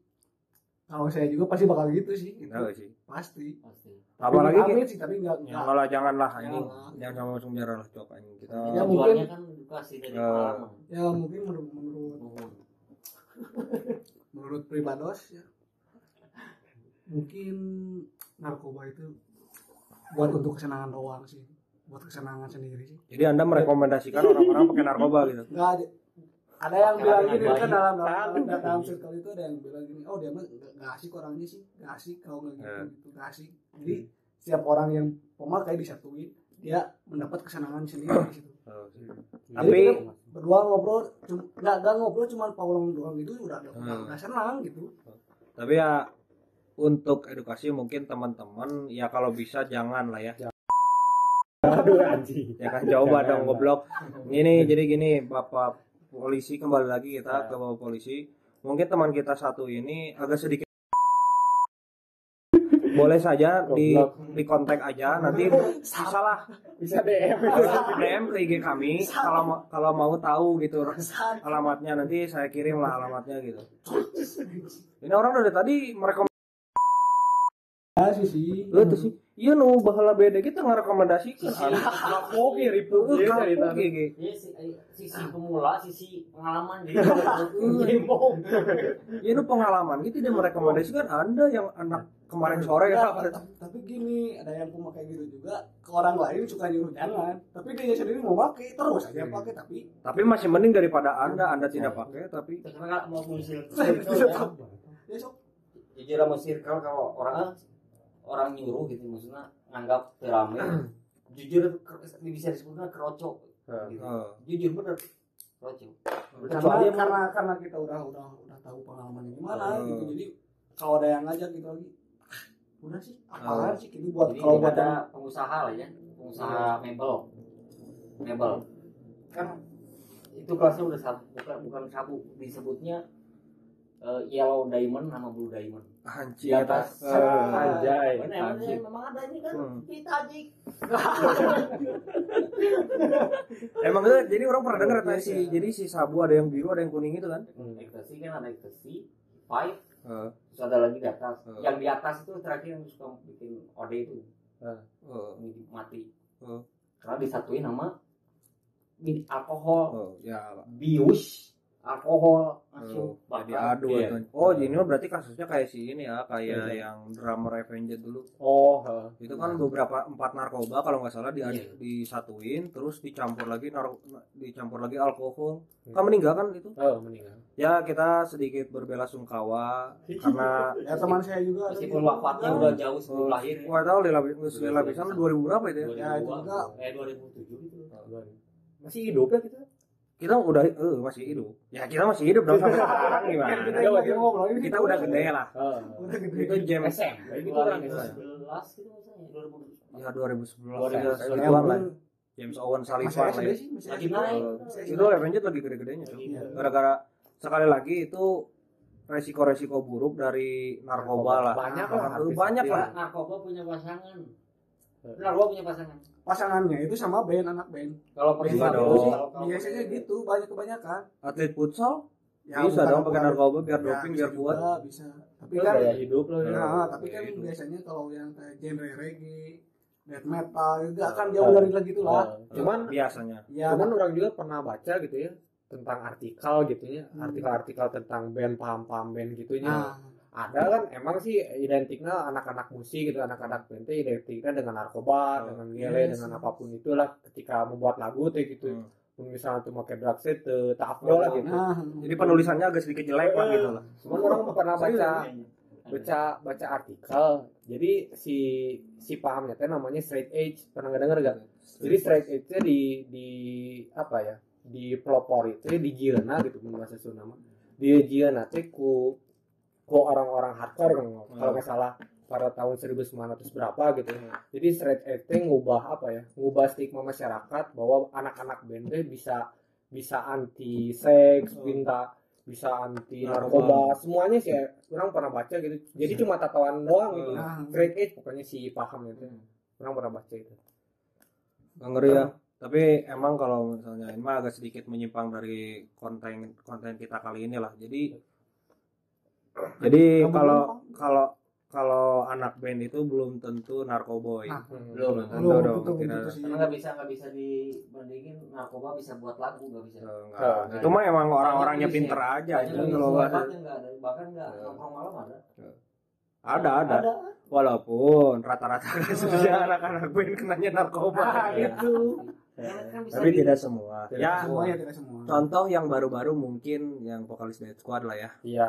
kalau saya juga pasti bakal gitu sih gitu. Tahu sih. pasti pasti Apalagi Tapi ki- amit sih tapi enggak ya, enggak malah janganlah anjing. Jangan. Jangan sama masuk penjara lah cok anjing. Kita Ya, mungkin- kan edukasi dari Ya. pengalaman ya mungkin menurut menurut. Menurut pribados ya mungkin narkoba itu buat untuk kesenangan doang sih buat kesenangan sendiri sih Jadi Anda merekomendasikan orang-orang pakai narkoba gitu. enggak ada ada yang bilang gini kan ini. dalam dalam, dalam, dalam circle itu ada yang bilang gini oh dia mah nggak asik orangnya sih nggak asik kalau nggak gitu Ya. gitu nggak asik jadi setiap orang yang pemakai disatuin dia mendapat kesenangan sendiri di situ Oh, Jadi Tapi berdua ngobrol nggak nggak ngobrol cuma paulang doang itu udah udah, Hmm. udah senang gitu tapi ya untuk edukasi mungkin teman-teman ya kalau bisa jangan lah ya. Aduh anjing. Ya kan coba Jangan, dong goblok. Ini jadi gini Bapak polisi kembali lagi kita ke Bapak polisi. Mungkin teman kita satu ini agak sedikit boleh saja di di kontak aja. Nanti bisa lah Bisa DM. DM ke IG kami. Kalau ma- kalau mau tahu gitu. Alamatnya nanti saya kirim lah alamatnya gitu. Ini orang dari tadi mereka ya sih. Sih Eh, tuh sih. Iya nu bahala beda. Kita ngerekomendasikan gigi. Iya, si- eh, sisi pemula, sisi pengalaman jadi gembong. Ya nu pengalaman gitu dia merekomendasikan. Anda yang anak kemarin sore Ya, tapi, tapi gini ada yang pemakai gitu juga. Ke orang lain suka nyuruh jangan tapi dia sendiri mau pakai terus aja pakai tapi Tapi masih mending daripada Anda. Anda tidak pakai tapi Karena mau polisi ya sok jujur sama circle kalau orang orang nyuruh gitu maksudnya nganggap terame jujur bisa disebutnya kerocok gitu. jujur bener. Kerocok karena Kecuali yang- karena karena kita udah udah udah tahu pengalamannya gimana Oh. gitu. Jadi kalau ada yang ngajak gitu lagi "Ah, udah sih apaan Oh. sih gitu buat jadi kalau buat ada yang pengusaha lah ya. Pengusaha mebel. Mebel. Kan itu kelasnya udah sabu bukan bukan sabu. Disebutnya eh, yellow diamond sama blue diamond anjing di atas. Eh, anjay. Bener, memang ada ini kan Hmm. Emang itu jadi orang pernah dengar tadi si jadi si sabu ada yang biru ada yang kuning itu kan? ekstasi kan ada ekstasi five Heeh. terus ada lagi di atas Hmm. yang di atas itu terakhir yang suka bikin ode itu Heeh. ini mati Hmm. karena disatuin sama alkohol Oh, ya. bius alkohol Oh, masuk jadi bakar. adu Iya. itu. Oh, ini mah berarti kasusnya kayak si ini ya, kayak Iya. yang drummer Avenged dulu. Oh, heeh. Itu kan beberapa empat narkoba kalau nggak salah di, Iya. disatuin terus dicampur lagi nar- dicampur lagi alkohol. Hmm. Kan meninggal kan itu? Oh, meninggal. Ya kita sedikit berbela sungkawa karena ya teman saya juga meskipun wafatnya Ya, udah jauh sebelum lahir ya. Wah tahu Lela Lela Pisan 2000 berapa itu ya? 2002, Ya, juga. eh 2007 gitu Masih hidup ya kita? Kita udah eh masih hidup. Ya kita masih hidup dong sampai sekarang kita gimana? yang lagi ngobrol ini Kita udah gede lah. Heeh. udah gede Itu jam. 2011 gitu misalnya 2012 ya 2011 2011. ya ya segituan lah. James Owen SD lah ya. Lagi naik. Eh, itu Avengers lagi gede-gedenya. Iya. gara-gara sekali lagi itu resiko-resiko buruk dari narkoba lah Banyak lah, itu banyak lah narkoba punya pasangan narkoba punya pasangan. Pasangannya itu sama band anak band. Kalau Enggak Biasanya dong. gitu sih, kalau- biasanya gitu banyak kebanyakan. Atlet futsal? Ya, bisa dong pakai narkoba biar Ya, doping biar kuat. bisa. Tapi kan gaya hidup loh ya. nah, tapi kan biasanya kalau yang kayak genre reggae death metal itu akan jauh dari lagi gitu lah. Eh, cuman biasanya. Ya cuman orang juga pernah baca gitu ya tentang artikel gitu ya Hmm. artikel-artikel tentang band paham-paham band gitu ya nah ada kan emang sih identiknya anak-anak musik gitu anak-anak band identiknya dengan narkoba Oh, dengan gele yes. dengan apa pun itulah ketika membuat lagu tuh gitu. Hmm. Misalnya tuh pakai drugs itu tak afdol lah gitu. nah jadi penulisannya agak sedikit jelek lah gitu lah. Cuman orang pernah baca Iya. baca baca artikel. Jadi si si pahamnya teh namanya straight edge. Pernah nggak? Denger gak jadi straight edge nya di di apa ya di pelopor itu di Giana gitu bahasa Sunda mah. Di Giana teh ku ku orang-orang hardcore kan kalau nggak salah pada tahun 1900 berapa gitu. Jadi straight edge teh ngubah apa ya ngubah stigma masyarakat bahwa anak-anak band bisa bisa anti seks minta bisa anti Narkoba. semuanya sih orang pernah baca gitu. Jadi cuma tatoan doang gitu. Nah straight edge pokoknya si paham itu. Orang pernah baca itu. Nggak ngeri ya. Tapi emang kalau misalnya ini mah agak sedikit menyimpang dari konten konten kita kali ini lah jadi jadi kalau belum, kalau kalau anak band itu belum tentu narkoboy Nah, belum Tentu belum dong, betul betul sih. Karena nggak bisa nggak bisa dibandingin narkoba bisa buat lagu nggak bisa. Enggak. Oh, itu mah emang orang-orangnya Banyak pinter jenisnya. aja Banyak itu jenis kalau obatnya nggak ada. Bahkan nggak Iya. nongkrong malam ada. Ada ada. Walaupun rata-rata kasusnya anak-anak band kenanya narkoba nah itu Kan- kan tapi di- tidak semua. Tidak ya semuanya tidak semua. contoh yang baru-baru mungkin yang vokalis Dead Squad lah ya. Iya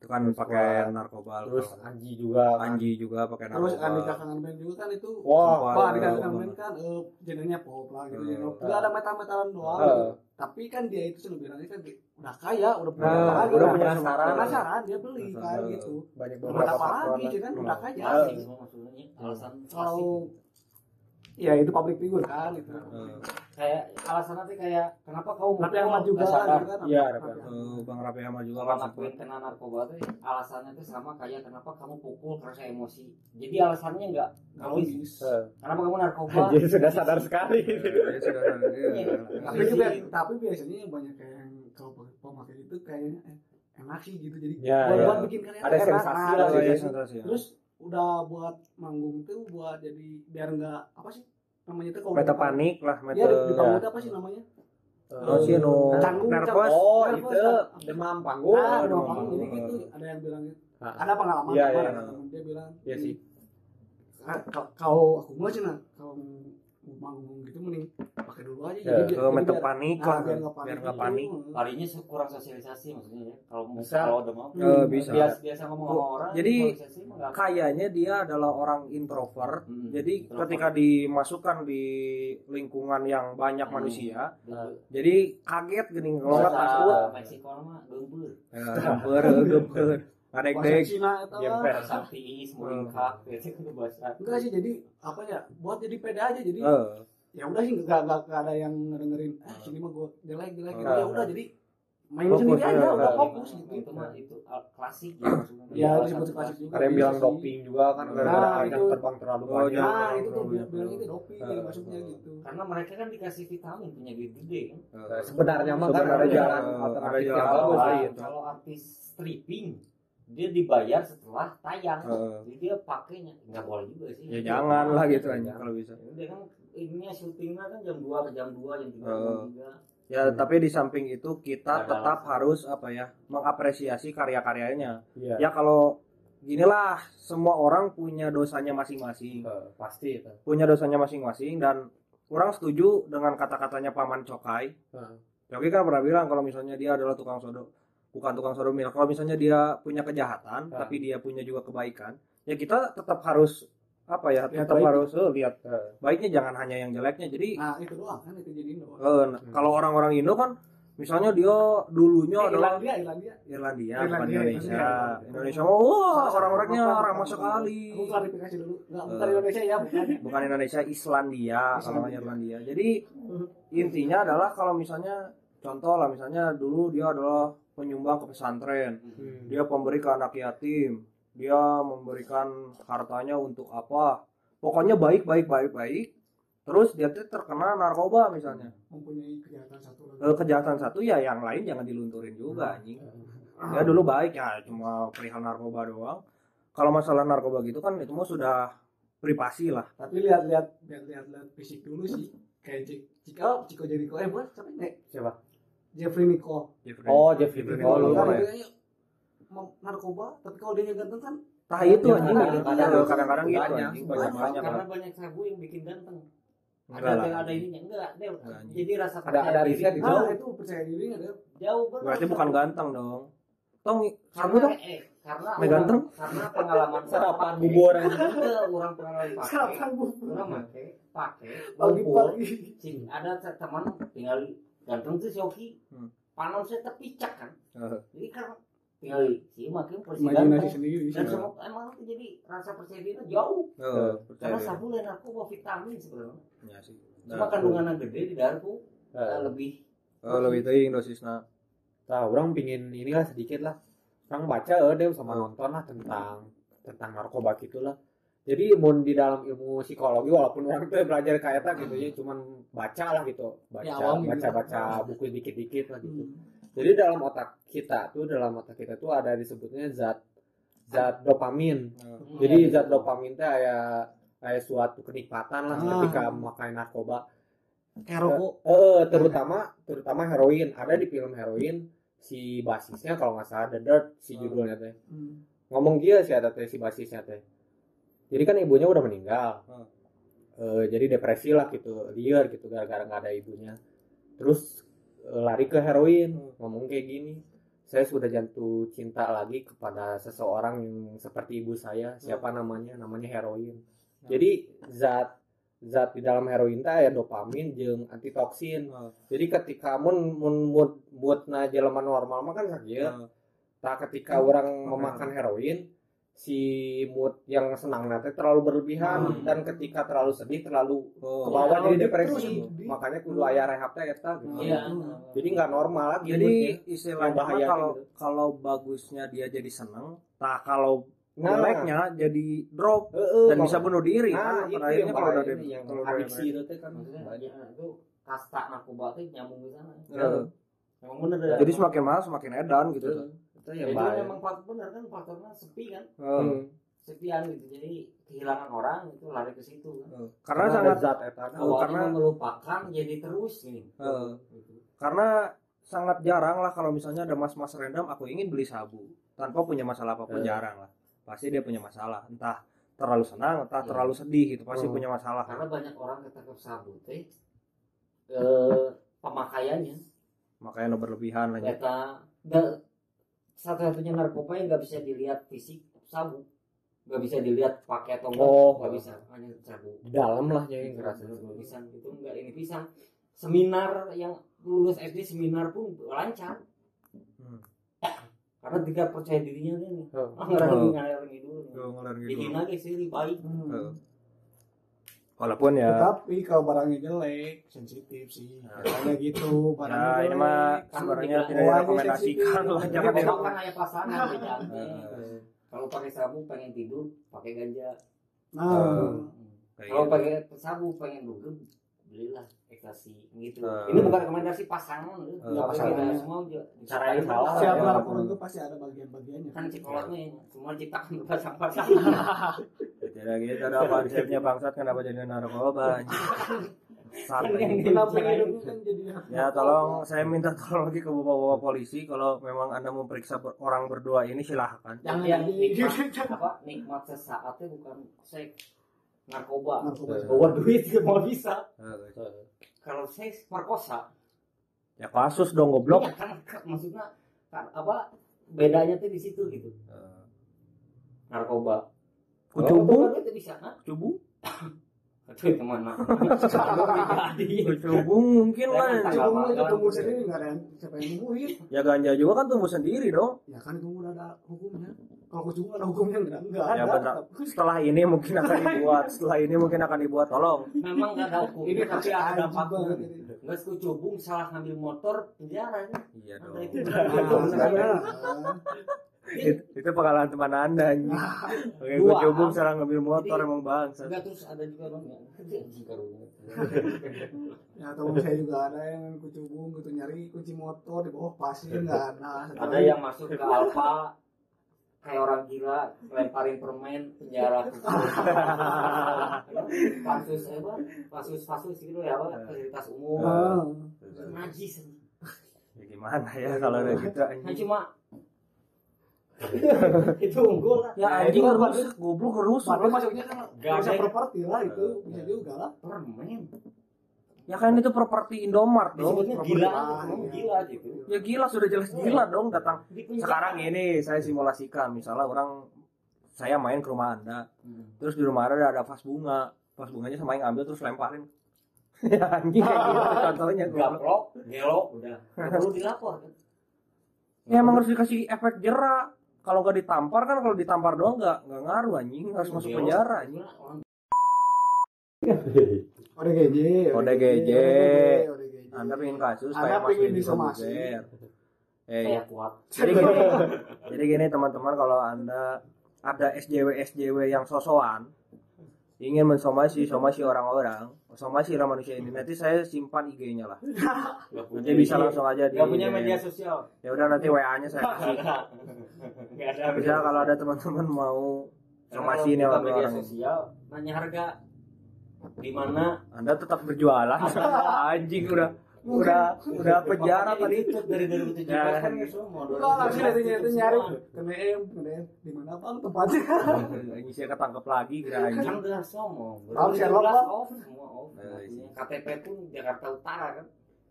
itu kan pakai narkoba terus Anji juga kan. Anji juga pakai terus narkoba Andika Kangen Band juga kan itu wah eh, di kangen band kan eh genrenya pop lah gitu. Uh, Enggak ada metal-metalan doang. Gitu. Tapi kan dia itu sih bilangnya kan udah kaya, udah punya Nah, udah punya semua. penasaran dia beli kan gitu. banyak beberapa apa lagi sih kan udah kaya. Semua maksudnya alasan Kalau ya itu public figure kan itu. Kayak alasan nanti kayak kenapa kau Tapi Ahmad juga nggak sadar? gitu kan. Iya, eh, Bang Rapi Ahmad juga kan band kena narkoba tuh alasannya tuh sama kayak kenapa kamu pukul karena emosi? Jadi alasannya nggak Nggak logis kenapa kamu narkoba? Anjir sudah sadar sekali. Ya, sudah, iya. Tapi juga tapi biasanya banyak kayak yang kalau pemakai itu kayaknya eh, enak sih gitu. Jadi buat, bikin karya Ada sensasi lah, Oh, iya, terus udah buat manggung tuh buat jadi biar nggak apa sih namanya kalau meta panik lah Iya meta di, di panggung ya. apa sih namanya Oh, sih, nu Canggung, nervous canggung. oh Nervous, itu kan? demam panggung nah, demam panggung. jadi gitu ada yang bilang gitu. Ah. ada pengalaman Iya, iya. ada teman. dia bilang Iya sih. "Ah, kalau- kalau aku mah nah kalau mau manggung gitu mending pakai dulu aja Ya, jadi ke meta biar- panik nah, lah biar nggak panik biar gitu. panik Larinya kurang sosialisasi maksudnya ya. Kalau Bisa. kalau demam Eh, bisa biasa biasa ngomong sama orang. Jadi, kayaknya dia adalah orang introvert Hmm. jadi Introvert. ketika dimasukkan di lingkungan yang banyak Hmm. manusia Betul. jadi kaget gini kalau nggak takut Meksiko mah gembur. ya gemper bahasa dek Cina itu lah. Saktiis, muringkak, itu bahasa. enggak sih jadi apa ya buat jadi peda aja jadi Eh, ya udah sih nggak nggak nggak ada yang dengerin ah sini mah gue jelek jelek gitu. Ah. ya udah jadi main Fokus, sendiri aja ya, udah ya. fokus gitu. Itu mah itu al- klasik ya maksudnya. ya Alasan disebut klasik juga ada yang bisa bilang doping juga kan Nah, gara-gara itu- banyak terbang terlalu Oh, banyak. nah itu tuh bilang itu doping jadi maksudnya gitu. Karena mereka kan dikasih vitamin punya duit gede kan. sebenarnya mah kan ada jalan alternatif ada yang bagus gitu. kalau artis stripping dia dibayar setelah tayang. Eh. Jadi dia pakainya nggak boleh juga sih. ya jangan lah gitu aja kalau bisa Dia kan ininya syutingnya kan jam 2 ke jam 2 jam 3 jam 3. ya tapi di samping itu kita Ada tetap harus apa ya mengapresiasi karya-karyanya Iya. ya kalau ginilah semua orang punya dosanya masing-masing pasti itu. punya dosanya masing-masing dan kurang setuju dengan kata-katanya paman Cokai Heeh. Cokai kan pernah bilang kalau misalnya dia adalah tukang sodo bukan tukang sodomil kalau misalnya dia punya kejahatan Ah. tapi dia punya juga kebaikan ya kita tetap harus apa ya Lihat tetap baik. harus eh, lihat Eh, baiknya jangan hanya yang jeleknya jadi nah itu doang kan itu jadi eh, nah, kalau orang-orang Indo kan misalnya dia dulunya Eh, adalah Irlandia Irlandia Irlandia, bukan Irlandia, Indonesia. Irlandia. Indonesia wah orang-orangnya ramah sekali. aku klarifikasi dulu nggak bukan Eh. Indonesia ya bukan Bukan Indonesia, Islandia, kalau. Irlandia. Jadi intinya adalah kalau misalnya contoh lah misalnya dulu dia adalah penyumbang ke pesantren, Hmm. dia pemberi ke anak yatim, dia memberikan hartanya untuk apa? Pokoknya baik baik baik baik. Terus dia terkena narkoba misalnya. mempunyai kejahatan satu lagi Eh, kejahatan satu ya yang lain jangan dilunturin juga anjing. Ya dulu baik ya cuma perihal narkoba doang. Kalau masalah narkoba gitu kan itu mah sudah privasi lah. tapi lihat-lihat lihat-lihat lihat fisik dulu sih kayak Cik Ciko Ciko Jericho eh bukan siapa nih Siapa? Jeffrey Nicole Oh, Jeffrey Jeffrey Nicole. Nicole, Oh, kan dia mau narkoba tapi kalau dia ganteng kan Tah itu Ya, anjing kadang-kadang- gitu. kadang-kadang gitu banyak, anjing banyak banyak. banyak. Karena banyak sabu yang bikin ganteng. Enggak ada yang ada ininya enggak Del. Enggak, jadi rasa Ada- percaya ada diri. riset di ah Jauh. itu percaya diri nggak ada jauh banget. Berarti bukan ganteng dong. Tong sabu karena dong. eh, karena ganteng? karena pengalaman Sarapan bubur. enggak, orang pengalaman pakai. Siapa bu orang pakai pakai Sini, ada te- teman tinggal ganteng tuh si Oki Hmm. panon saya terpicak kan? Jadi kan tinggal si makin persi imajinasi ganteng sendiri bisa dan semua emang itu jadi rasa percaya diri jauh. Karena sabu lain aku bawa vitamin sebenarnya. Ya sih. cuma Nah, kandungannya gede di darah tuh Eh, lebih oh, lebih teuing dosisna. Nah, orang pingin inilah sedikit lah. Orang baca eh deh sama nonton lah tentang tentang narkoba gitulah. Jadi mau di dalam ilmu psikologi walaupun orang tuh belajar kayak apa gitu ya, cuman baca lah gitu, baca Ya, baca baca buku dikit-dikit lah gitu. Hmm. Jadi dalam otak kita tuh dalam otak kita tuh ada disebutnya zat zat dopamin. Eh, Jadi Iya, zat gitu. dopamin teh kayak kayak suatu kenikmatan lah Ah. ketika memakai narkoba. kayak rokok Eh, terutama terutama heroin. Ada di film heroin si basisnya kalau nggak salah The Dirt si Hmm. judulnya teh. Hmm. Ngomong dia sih ada teh si basisnya teh. Jadi kan ibunya udah meninggal. Hmm. Eh, jadi depresi lah gitu, liar gitu gara-gara nggak ada ibunya. Terus eh, lari ke heroin, Hmm. ngomong kayak gini. Saya sudah jatuh cinta lagi kepada seseorang yang seperti ibu saya. Siapa namanya? Namanya heroin. Jadi zat zat di dalam heroin teh ya dopamin jeung antitoksin. eh, Jadi ketika mun mun mood moodna jelema normal mah kan sakit. eh, Nah, ketika orang memakan heroin, si mood yang senang nanti terlalu berlebihan Hmm. dan ketika terlalu sedih terlalu oh. ke bawah Kalau jadi dia depresi. sedih. Makanya kudu aya rehab teh eta gitu. Iya. Jadi nggak normal lagi Jadi istilahnya bahaya kalau gitu. kalau bagusnya dia jadi seneng, nah kalau Nah, jeleknya jadi drop heeh, dan mak- bisa bunuh diri Nah, kan itu pada akhirnya yang kalau udah yang kalau adiksi itu teh kan banyak. ya, itu kasta narkoba itu nyambung ke sana memang bener ya jadi semakin mahal semakin edan gitu. Itu, jadi bahaya. memang faktor bener kan faktornya sepi kan Eh, Hmm. sepian gitu jadi kehilangan orang itu lari ke situ kan eh. Karena ada sangat zat eta. Oh, awalnya karena- melupakan jadi terus gini Eh. Gitu. karena sangat jarang lah kalau misalnya ada mas-mas random aku ingin beli sabu tanpa punya masalah apa pun Eh. jarang lah pasti dia punya masalah entah terlalu senang entah Iya. terlalu sedih gitu pasti Oh. punya masalah karena banyak orang ketangkep sabu teh eh, pemakaiannya makanya berlebihan lah ya. Eta satu-satunya narkoba yang nggak bisa dilihat fisik sabu nggak bisa dilihat pakai atau enggak Oh. nggak bisa hanya sabu dalam lah yang ngerasa. pisang itu nggak ini pisang seminar yang lulus SD seminar pun lancar Hmm. karena tidak percaya dirinya nih Oh. ah nggak ada Oh. ada dulu gitu dihina guys sih baik Eh. Walaupun ya Tapi kalau barangnya jelek, sensitif sih. Kayak gitu, barangnya ya ini mah Kan sebenarnya tidak- direkomendasikan lah jangan kan hanya pasangan kalau pakai sabu pengen tidur pakai ganja. Nah, Kayak kalau gitu. pakai sabu pengen dugem belilah ekstasi gitu Eh. ini bukan rekomendasi pasangan Eh, loh. nggak pasangan. pakai semua juga Cara yang salah. siap ya. narapun itu pasti ada bagian-bagiannya. kan psikolognya semua ciptakan berpasang-pasang tidak gitu ada konsepnya bangsat kenapa jadi narkoba kan Ya tolong saya minta tolong lagi ke bapak-bapak polisi kalau memang anda memeriksa ber- orang berdua ini silahkan. jangan yang jadi nikmat apa nikmat sesaatnya bukan seks narkoba narkoba. bawa duit ya mau bisa Eh, kalau seks perkosa Ya kasus dong goblok. Iya, kan, kan, maksudnya kan, apa bedanya tuh di situ gitu Eh, narkoba Kucubu, Narkoba itu bisa nah kucubu. Itu. Kecubung mungkin kan. tanggal Cuma itu tumbuh sendiri nggak ada yang siapa yang nemuin. Ya ganja juga kan tumbuh sendiri dong. Ya kan itu udah ada hukumnya. Kalau kucing ada hukumnya enggak enggak Ya ada. benar. Setelah ini mungkin akan dibuat. Setelah ini mungkin akan dibuat. Tolong. Memang gak ada hukum, Ini tapi ada anjing dampaknya. banget ini. Nggak setuju salah ngambil motor penjara kan? Iya dong. itu. Nah, makanya, Itu, itu pengalaman teman anda. anjing. Oke, Dua. kecubung serang ngambil motor emang bangsa. Enggak terus ada juga bang ya teman saya juga ada yang kucubung gitu nyari kunci motor di bawah pasir nggak ada. Ada yang masuk ke Alfa kayak orang gila lemparin permen penjara. Kasus apa? Kasus kasus gitu ya apa? Fasilitas umum. Ah. najis Ya gimana ya kalau udah gitu nah anjing. cuma itu unggul lah. Ya anjing rusak, goblok rusak. Padahal masuknya kan Gak bisa ada. properti lah itu. Bisa juga lah. permen Ya kan itu properti Indomart dong. disebutnya gila emang iya. gila gitu Ya gila sudah jelas gila dong datang. Sekarang ini saya simulasikan misalnya orang saya main ke rumah Anda, Hmm. terus di rumah Anda ada vas bunga. Vas bunganya sama yang ambil terus lemparin. ya anjing kayak gitu contohnya gaplok gelok udah Nggak perlu dilapor kan Ya emang harus dikasih efek jerak. Kalau nggak ditampar kan kalau ditampar doang nggak nggak ngaruh anjing harus masuk penjara anjing. Orang ODGJ. ODGJ. ODGJ. Anda pengen kasus Anda kayak Mas pengen disomasi. Eh, saya kuat jadi gini, jadi gini teman-teman kalau anda ada SJW SJW yang sosokan ingin mensomasi somasi orang-orang, somasi lah manusia ini. Nanti saya simpan IG-nya lah. Nanti bisa langsung aja di. Nggak punya media sosial Ya udah nanti WA-nya saya kasih. Bisa kalau ada teman-teman mau somasi nih Karena sama media orang. sosial nanya harga di mana Anda tetap berjualan. Anjing udah udah udah penjara tadi. ditutup dari 2017 Ya. kan ya semua langsung itu nyari itu nyari 2017 ke DM di mana bang tempatnya? Ini saya ketangkep lagi kira anjing. kan udah sombong Tahu Sherlock, 2017 Pak? off semua off Eh, Artinya KTP pun Jakarta Utara kan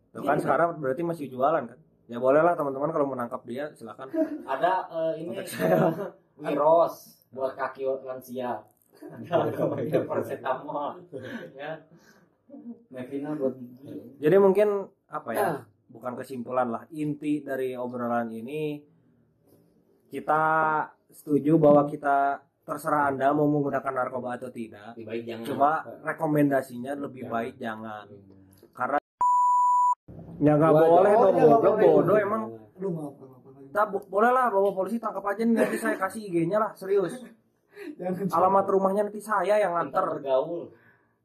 Tuh kan sekarang berarti masih jualan kan? Ya boleh lah teman-teman kalau menangkap dia silakan. ada eh, ini Wiros buat kaki lansia ada kemudian paracetamol ya Mevina buat gigi Jadi mungkin apa ya? Bukan kesimpulan lah. Inti dari obrolan ini kita setuju bahwa kita terserah Anda mau menggunakan narkoba atau tidak. lebih baik jangan Cuma rekomendasinya lebih Jangan. baik jangan. Ya nggak boleh dong iya, goblok bodoh emang. Aduh maaf maaf maaf. Kita bu- boleh lah bawa polisi tangkap aja nih, nanti saya kasih IG-nya lah serius. Jangan Alamat rumahnya nanti saya yang nganter. bergaul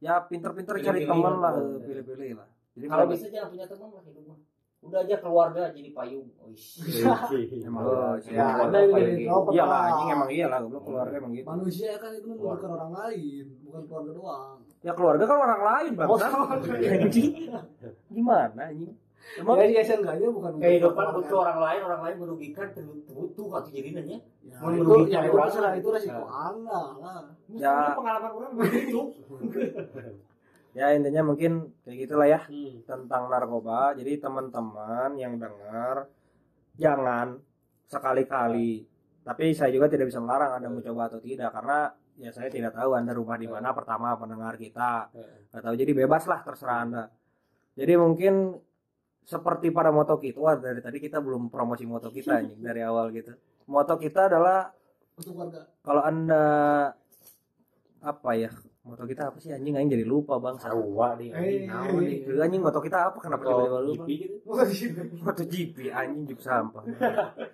Ya pinter-pinter cari teman lah, pilih-pilih lah. Jadi kalau bisa jangan punya teman lah hidup mah udah aja keluarga jadi payung. Emang Oh. Ya, ada jadi gitu. drop. Iya lah, anjing emang iya lah, goblok keluarga emang gitu. Manusia kan itu bukan orang lain, bukan keluarga doang. Ya keluarga kan orang lain bang. Anjing. Gimana anjing? Emang Jadi SN enggaknya bukan kehidupan butuh orang lain orang lain merugikan butuh atau jadi nanya Ya, Mau itu merugikan ya itu orang masalah lain. itu resiko Ya. anda lah. Ya. Pengalaman orang begitu ya intinya mungkin kayak gitulah ya Hmm. tentang narkoba. Jadi teman-teman yang dengar jangan sekali-kali. Tapi saya juga tidak bisa melarang Anda mau coba atau tidak karena ya saya tidak tahu Anda rumah di mana pertama pendengar kita. Nggak tahu jadi bebas lah terserah Anda. Jadi mungkin seperti pada moto kita, wah dari tadi kita belum promosi moto kita anjing dari awal gitu. Moto kita adalah Untuk warga. kalau anda apa ya moto kita apa sih anjing anjing jadi lupa bang Sarua nih. Eh, naon nih. Lu anjing moto kita apa kenapa tiba-tiba lupa gitu. moto GP anjing juk sampah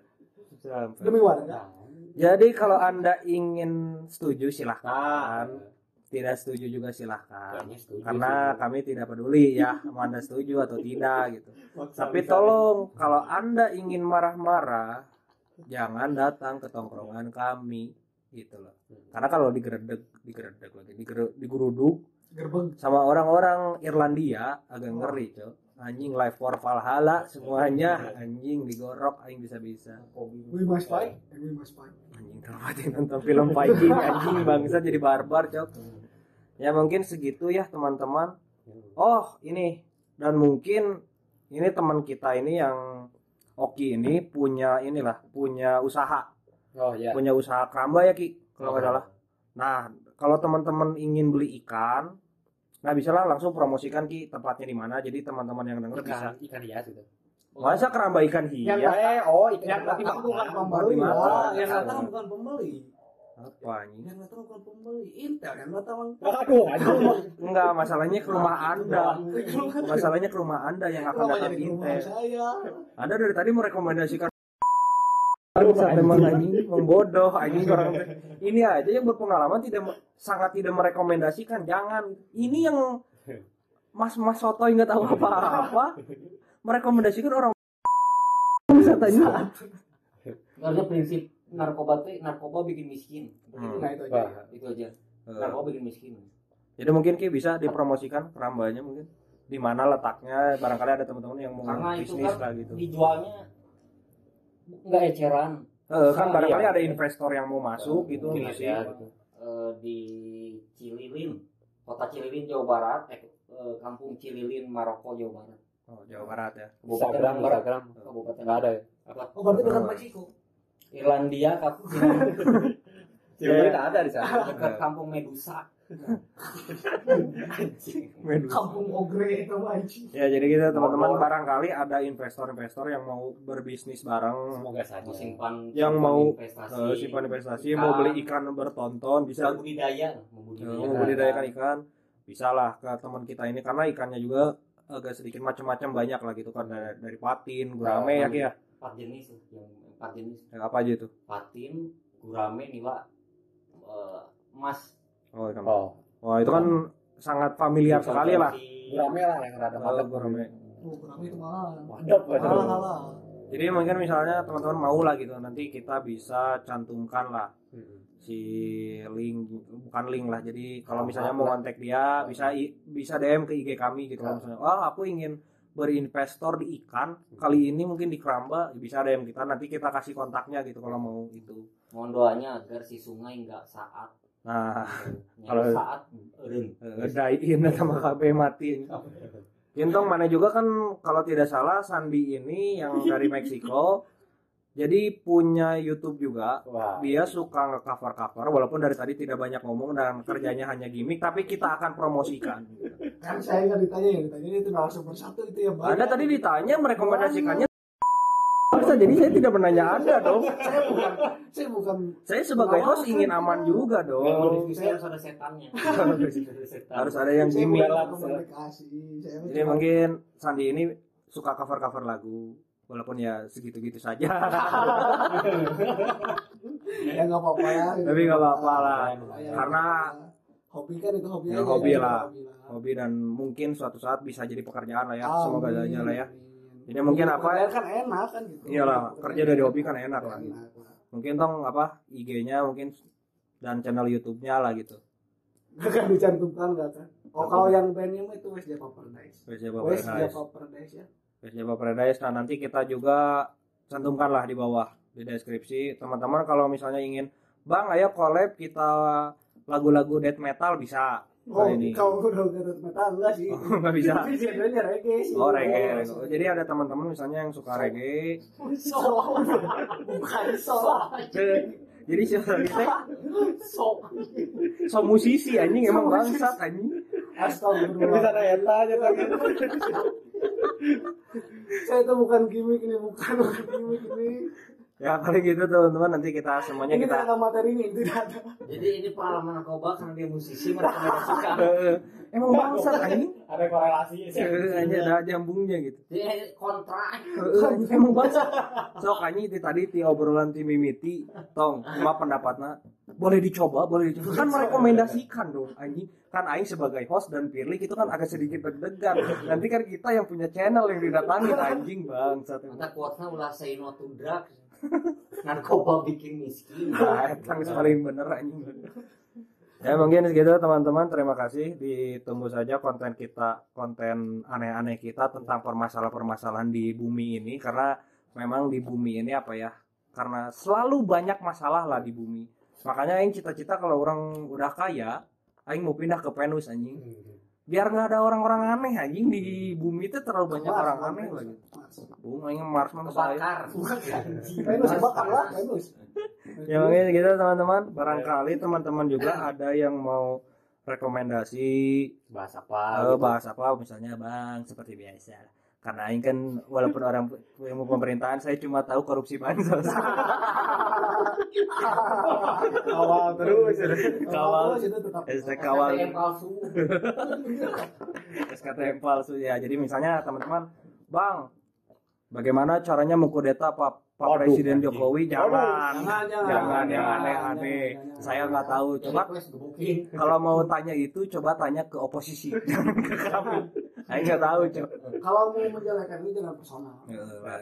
sampah. Demi warga. jadi kalau anda ingin setuju silahkan Nah, tidak setuju juga silahkan. Setuju karena kami tidak peduli ya mau anda setuju atau tidak gitu. Maksa tapi tolong kalau anda ingin marah-marah jangan datang ke tongkrongan kami gitu loh. Karena kalau digeredek digeredek lagi digeru- diguruduk Gerbang. sama orang-orang Irlandia agak ngeri cok. Anjing live for Valhalla semuanya anjing digorok anjing bisa-bisa. We must fight. and We must fight. anjing termati nonton film Viking anjing bangsa jadi barbar cok ya mungkin segitu ya teman-teman. Oh ini. Dan mungkin ini teman kita ini yang Oki ini punya inilah punya usaha. Oh ya. punya usaha keramba ya Ki kalau nggak Oh. salah. Nah kalau teman-teman ingin beli ikan nah bisa lah langsung promosikan ki tempatnya di mana. Jadi teman-teman yang denger bisa. ikan ikan hias itu. Masa keramba ikan yang hias? eh oh ikan yang datang bukan pembeli. makan. yang datang bukan pembeli apa ini yang datang bukan pembeli. Intel yang datang Waduh, aduh. enggak masalahnya ke rumah anda. masalahnya ke rumah anda yang akan datang intel. saya anda dari tadi merekomendasikan Aduh, memang anjing membodoh anjing orang ini aja yang berpengalaman tidak sangat tidak merekomendasikan. Jangan. Ini yang mas-mas sotoy nggak tahu apa-apa. Merekomendasikan orang bisa tanya. Karena prinsip narkoba teh narkoba bikin miskin. Hmm. nah itu aja Wah, Itu aja. Narkoba bikin miskin. jadi mungkin Ki bisa dipromosikan kerambanya mungkin di mana letaknya barangkali ada teman-teman yang mau Karena bisnis kan lah gitu dijualnya nggak eceran Eh, kan barangkali iya. ada investor yang mau masuk gitu Mungkin ngisi. ya, gitu. Eh, di Cililin, kota Cililin Jawa Barat, eh, eh, kampung Cililin Maroko Jawa Barat. oh, Jawa Barat ya Instagram, Barat, Instagram. Kabupaten Enggak ada ya? apa? oh berarti dekat Meksiko Irlandia, kap- Cililin ada di sana. dekat kampung Medusa. kampung ogre itu anjing ya jadi kita teman-teman barangkali ada investor-investor yang mau berbisnis bareng Semoga saja. Mau simpan Yang simpan mau, investasi, eh, simpan investasi Ikan. mau beli ikan bertonton bisa bisa budidaya, eh, membudidaya. mau budidayakan ikan bisa lah ke teman kita ini karena ikannya juga agak sedikit macam-macam banyak lah gitu kan dari, dari patin gurame ya ya Empat jenis, yang jenis. Yang apa aja itu? Patin, gurame, nila, eh, emas. oh ikan Oh, wah itu kan sangat familiar sekali lah. rame lah yang rada Oh, padat. gurame. Oh kurang itu mahal. Wadap, mahal mahal jadi mungkin misalnya teman-teman mau lah gitu nanti kita bisa cantumkan lah Hmm. si link bukan link lah. Jadi kalau misalnya mau kontak dia bisa i- bisa DM ke IG kami gitu. Kalau misalnya wah aku ingin berinvestor di ikan kali ini mungkin di keramba bisa DM kita nanti kita kasih kontaknya gitu kalau mau itu Mohon doanya agar si sungai nggak saat. nah Kalau Kalau- saat, ngedain sama KB mati Gintong mana juga kan kalau tidak salah Sandi ini yang dari Meksiko jadi punya YouTube juga Wah. dia suka nge-cover cover walaupun dari tadi tidak banyak ngomong dan kerjanya hanya gimmick tapi kita akan promosikan. Kan saya nggak ditanya yang ditanya itu narasumber satu itu yang banyak. Anda tadi ditanya merekomendasikannya Masa jadi saya tidak menanya anda dong. saya bukan saya bukan saya sebagai host ingin aman juga Yang dong berdiskusi harus ada setannya. harus ada yang saya gimmick. saya jadi mungkin Sandi ini suka cover cover lagu walaupun ya segitu-gitu saja. Ya nggak apa-apa ya tapi nggak apa-apa lah. Karena hobi kan itu hobi Ya, aja, hobi ya, lah. hobi lah. hobi dan mungkin suatu saat bisa jadi pekerjaan lah ya. Semoga saja lah ya. Jadi mungkin apa ya? kan enak kan gitu. Iyalah kerja dari hobi kan enak lah. Mungkin tong apa IG-nya mungkin dan channel YouTube-nya lah gitu. Gak kan dicantumkan gak kan? Oh kalau yang bandnya itu West Java Paradise West Java Paradise ya Java Paradise nah nanti kita juga cantumkan lah di bawah di deskripsi teman-teman kalau misalnya ingin bang ayo collab kita lagu-lagu death metal bisa Oh, Nah, ini. kalau udah udah metal enggak sih? Oh, nggak bisa. Tapi genrenya reggae sih. Oh reggae, reggae. Jadi ada teman-teman misalnya yang suka reggae. Sok. Bukan sok. Jadi si Sandi teh Sok. so musisi anjing emang bangsat anjing. Astagfirullah. Bisa ada eta aja kan. Saya itu bukan gimmick ini, bukan bukan gimmick ini. Ya kali gitu teman-teman nanti kita semuanya Ini kita materinya, ini tidak ada. Jadi ini pengalaman narkoba karena dia musisi merekomendasikan. Eh, emang bangsat anjing. Ada korelasi Eh, Hanya ada nyambungnya gitu. Dia kontra. Emang bangsat. Sok anjing ti tadi ti obrolan ti mimiti tong cuma pendapatnya boleh dicoba, boleh dicoba. Kan merekomendasikan dong anjing. Kan aing sebagai host dan Pirlik itu kan agak sedikit deg-degan. Nanti kan kita yang punya channel yang didatangi anjing bangsat. Mata kuatnya ulah say no to drugs. Narkoba bikin miskin. Nah, yang paling bener anjing. Ya mungkin segitu teman-teman. Terima kasih. Ditunggu saja konten kita konten aneh-aneh kita tentang permasalahan-permasalahan di bumi ini. Karena memang di bumi ini apa ya karena selalu banyak masalah lah di bumi. Makanya aing cita-cita kalau orang udah kaya aing mau pindah ke Venus anjing biar nggak ada orang-orang aneh anjing di bumi itu terlalu banyak orang aneh lagi. Bung aing Mars mah saya. Ya mungkin gitu teman-teman. Barangkali teman-teman juga ada yang mau rekomendasi bahas apa eh, gitu. bahas apa misalnya bang seperti biasa karena Aing kan walaupun orang ilmu pemerintahan saya cuma tahu korupsi bansos. Kawal terus. Kawal. kawal palsu. SKTM palsu ya. Jadi misalnya teman-teman bang bagaimana caranya mengkudeta Pak Pak Waduh, Presiden. Jokowi? Jangan. Jangan jangan jangan yang Jangan, aneh-aneh saya nggak tahu. Coba kalau mau tanya itu coba tanya ke oposisi. jangan ke kami saya nggak tahu coba kalau mau menjelekan ini jangan personal.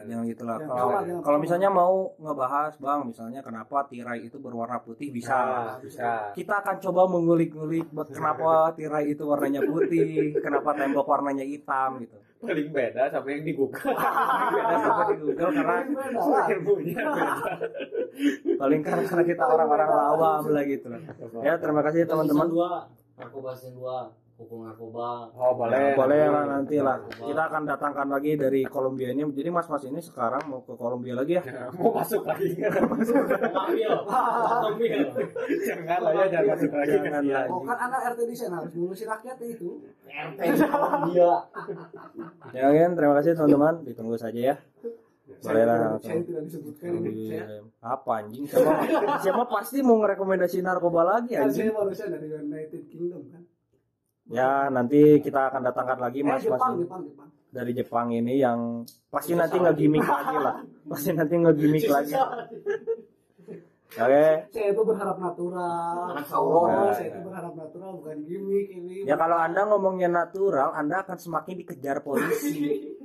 Yang gitulah Yang kalau kawan, yang kalau misalnya mau ngebahas bang misalnya kenapa tirai itu berwarna putih bisa. Bisa bisa. Kita akan coba mengulik-ngulik buat kenapa tirai itu warnanya putih kenapa tembok warnanya hitam gitu. Paling beda sama yang di Google. Beda sama di Google karena Beda lah. ilmunya paling kan karena kita orang-orang awam lah gitu lah. Ya terima kasih teman-teman. Dua narkoba season dua hukum narkoba. Oh boleh. Boleh lah nanti lah. Kita akan datangkan lagi dari Kolombia ini. Jadi mas-mas ini sekarang mau ke Kolombia lagi ya? Mau masuk lagi. Ambil jangan lah ya jangan masuk lagi. Jangan. Oh kan anak RT di sana harus mengurusi rakyat itu. RT dia ya kan terima kasih teman-teman. Ditunggu saja ya. Boleh lah. Saya tidak disebutkan ini. Saya, apa anjing? Siapa siapa pasti mau ngerekomendasi narkoba lagi kan anjing? saya manusia dari United Kingdom kan. Ya nanti kita akan datangkan lagi Eh. Jepang, Jepang. dari Jepang ini yang pasti nanti nge-gimmick lagi. lah. Pasti nanti nge-gimmick lagi. oke. Saya itu berharap natural. Oh, Nah, saya itu berharap natural bukan gimmick ini. ya kalau anda ngomongnya natural anda akan semakin dikejar polisi.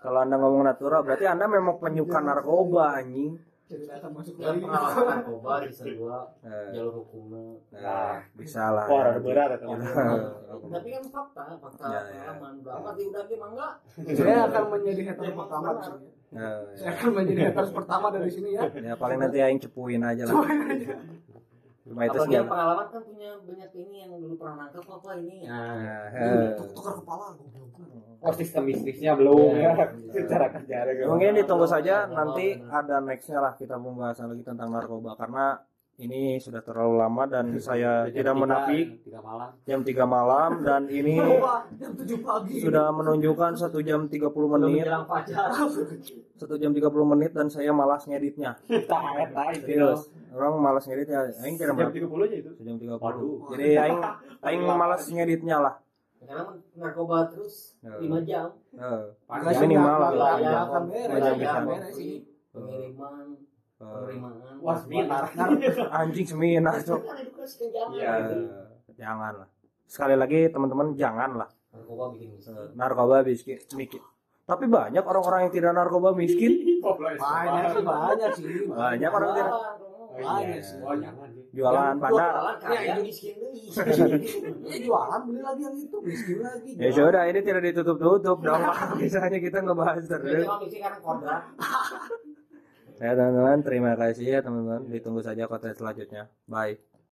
Kalau anda ngomong natural berarti anda memang penyuka narkoba anjing Jadi datang masuk yang lagi. pengalaman narkoba season dua Eh, jalur hukumnya. Nah, bisa lah wah ada berat atau tapi kan fakta fakta Ya, ya. pengalaman. Udah amat di udah gimana enggak Saya akan menjadi hater pertama. Nah, Saya akan menjadi hater pertama dari sini ya. ya paling nanti aing cepuin aja lah cuma itu apalagi yang pengalaman kan punya banyak ini yang dulu pernah nangkep apa ini. Nah, nah eh. Tuk- Tukar kepala goblok. oh sistem bisnisnya belum. Ya. secara kerja mungkin ditunggu saja nanti ada nextnya lah kita pembahasan lagi tentang narkoba. Karena ini sudah terlalu lama dan saya tidak menafik tiga malam. Jam 3 malam dan ini jam 7 pagi. sudah menunjukkan satu jam 30 belum menit. satu jam 30 menit dan saya malas ngeditnya. Serius orang malas ngedit ya aing kira jam tiga puluh aja itu. Jam 30 Waduh. jadi aing aing malas ngeditnya lah. Karena narkoba terus. 5 jam. Ya, minimal lah. Ya, nggak jam bisa. pengiriman penerimaan. Wah seminar anjing seminar cok. Kan jangan Iya. Jangan lah. Sekali lagi teman-teman jangan lah. Narkoba bikin miskin. Narkoba miskin miskin tapi banyak orang-orang yang tidak narkoba miskin. Banyak sih, banyak sih. banyak orang tidak Banyak sih. oh jangan sih jualan pada Jualan kaya miskin. Ya jualan beli lagi yang itu miskin lagi. ya sudah ini tidak ditutup-tutup dong. Misalnya kita ngebahas terus. Ya teman-teman terima kasih ya teman-teman. Ditunggu saja konten selanjutnya. Bye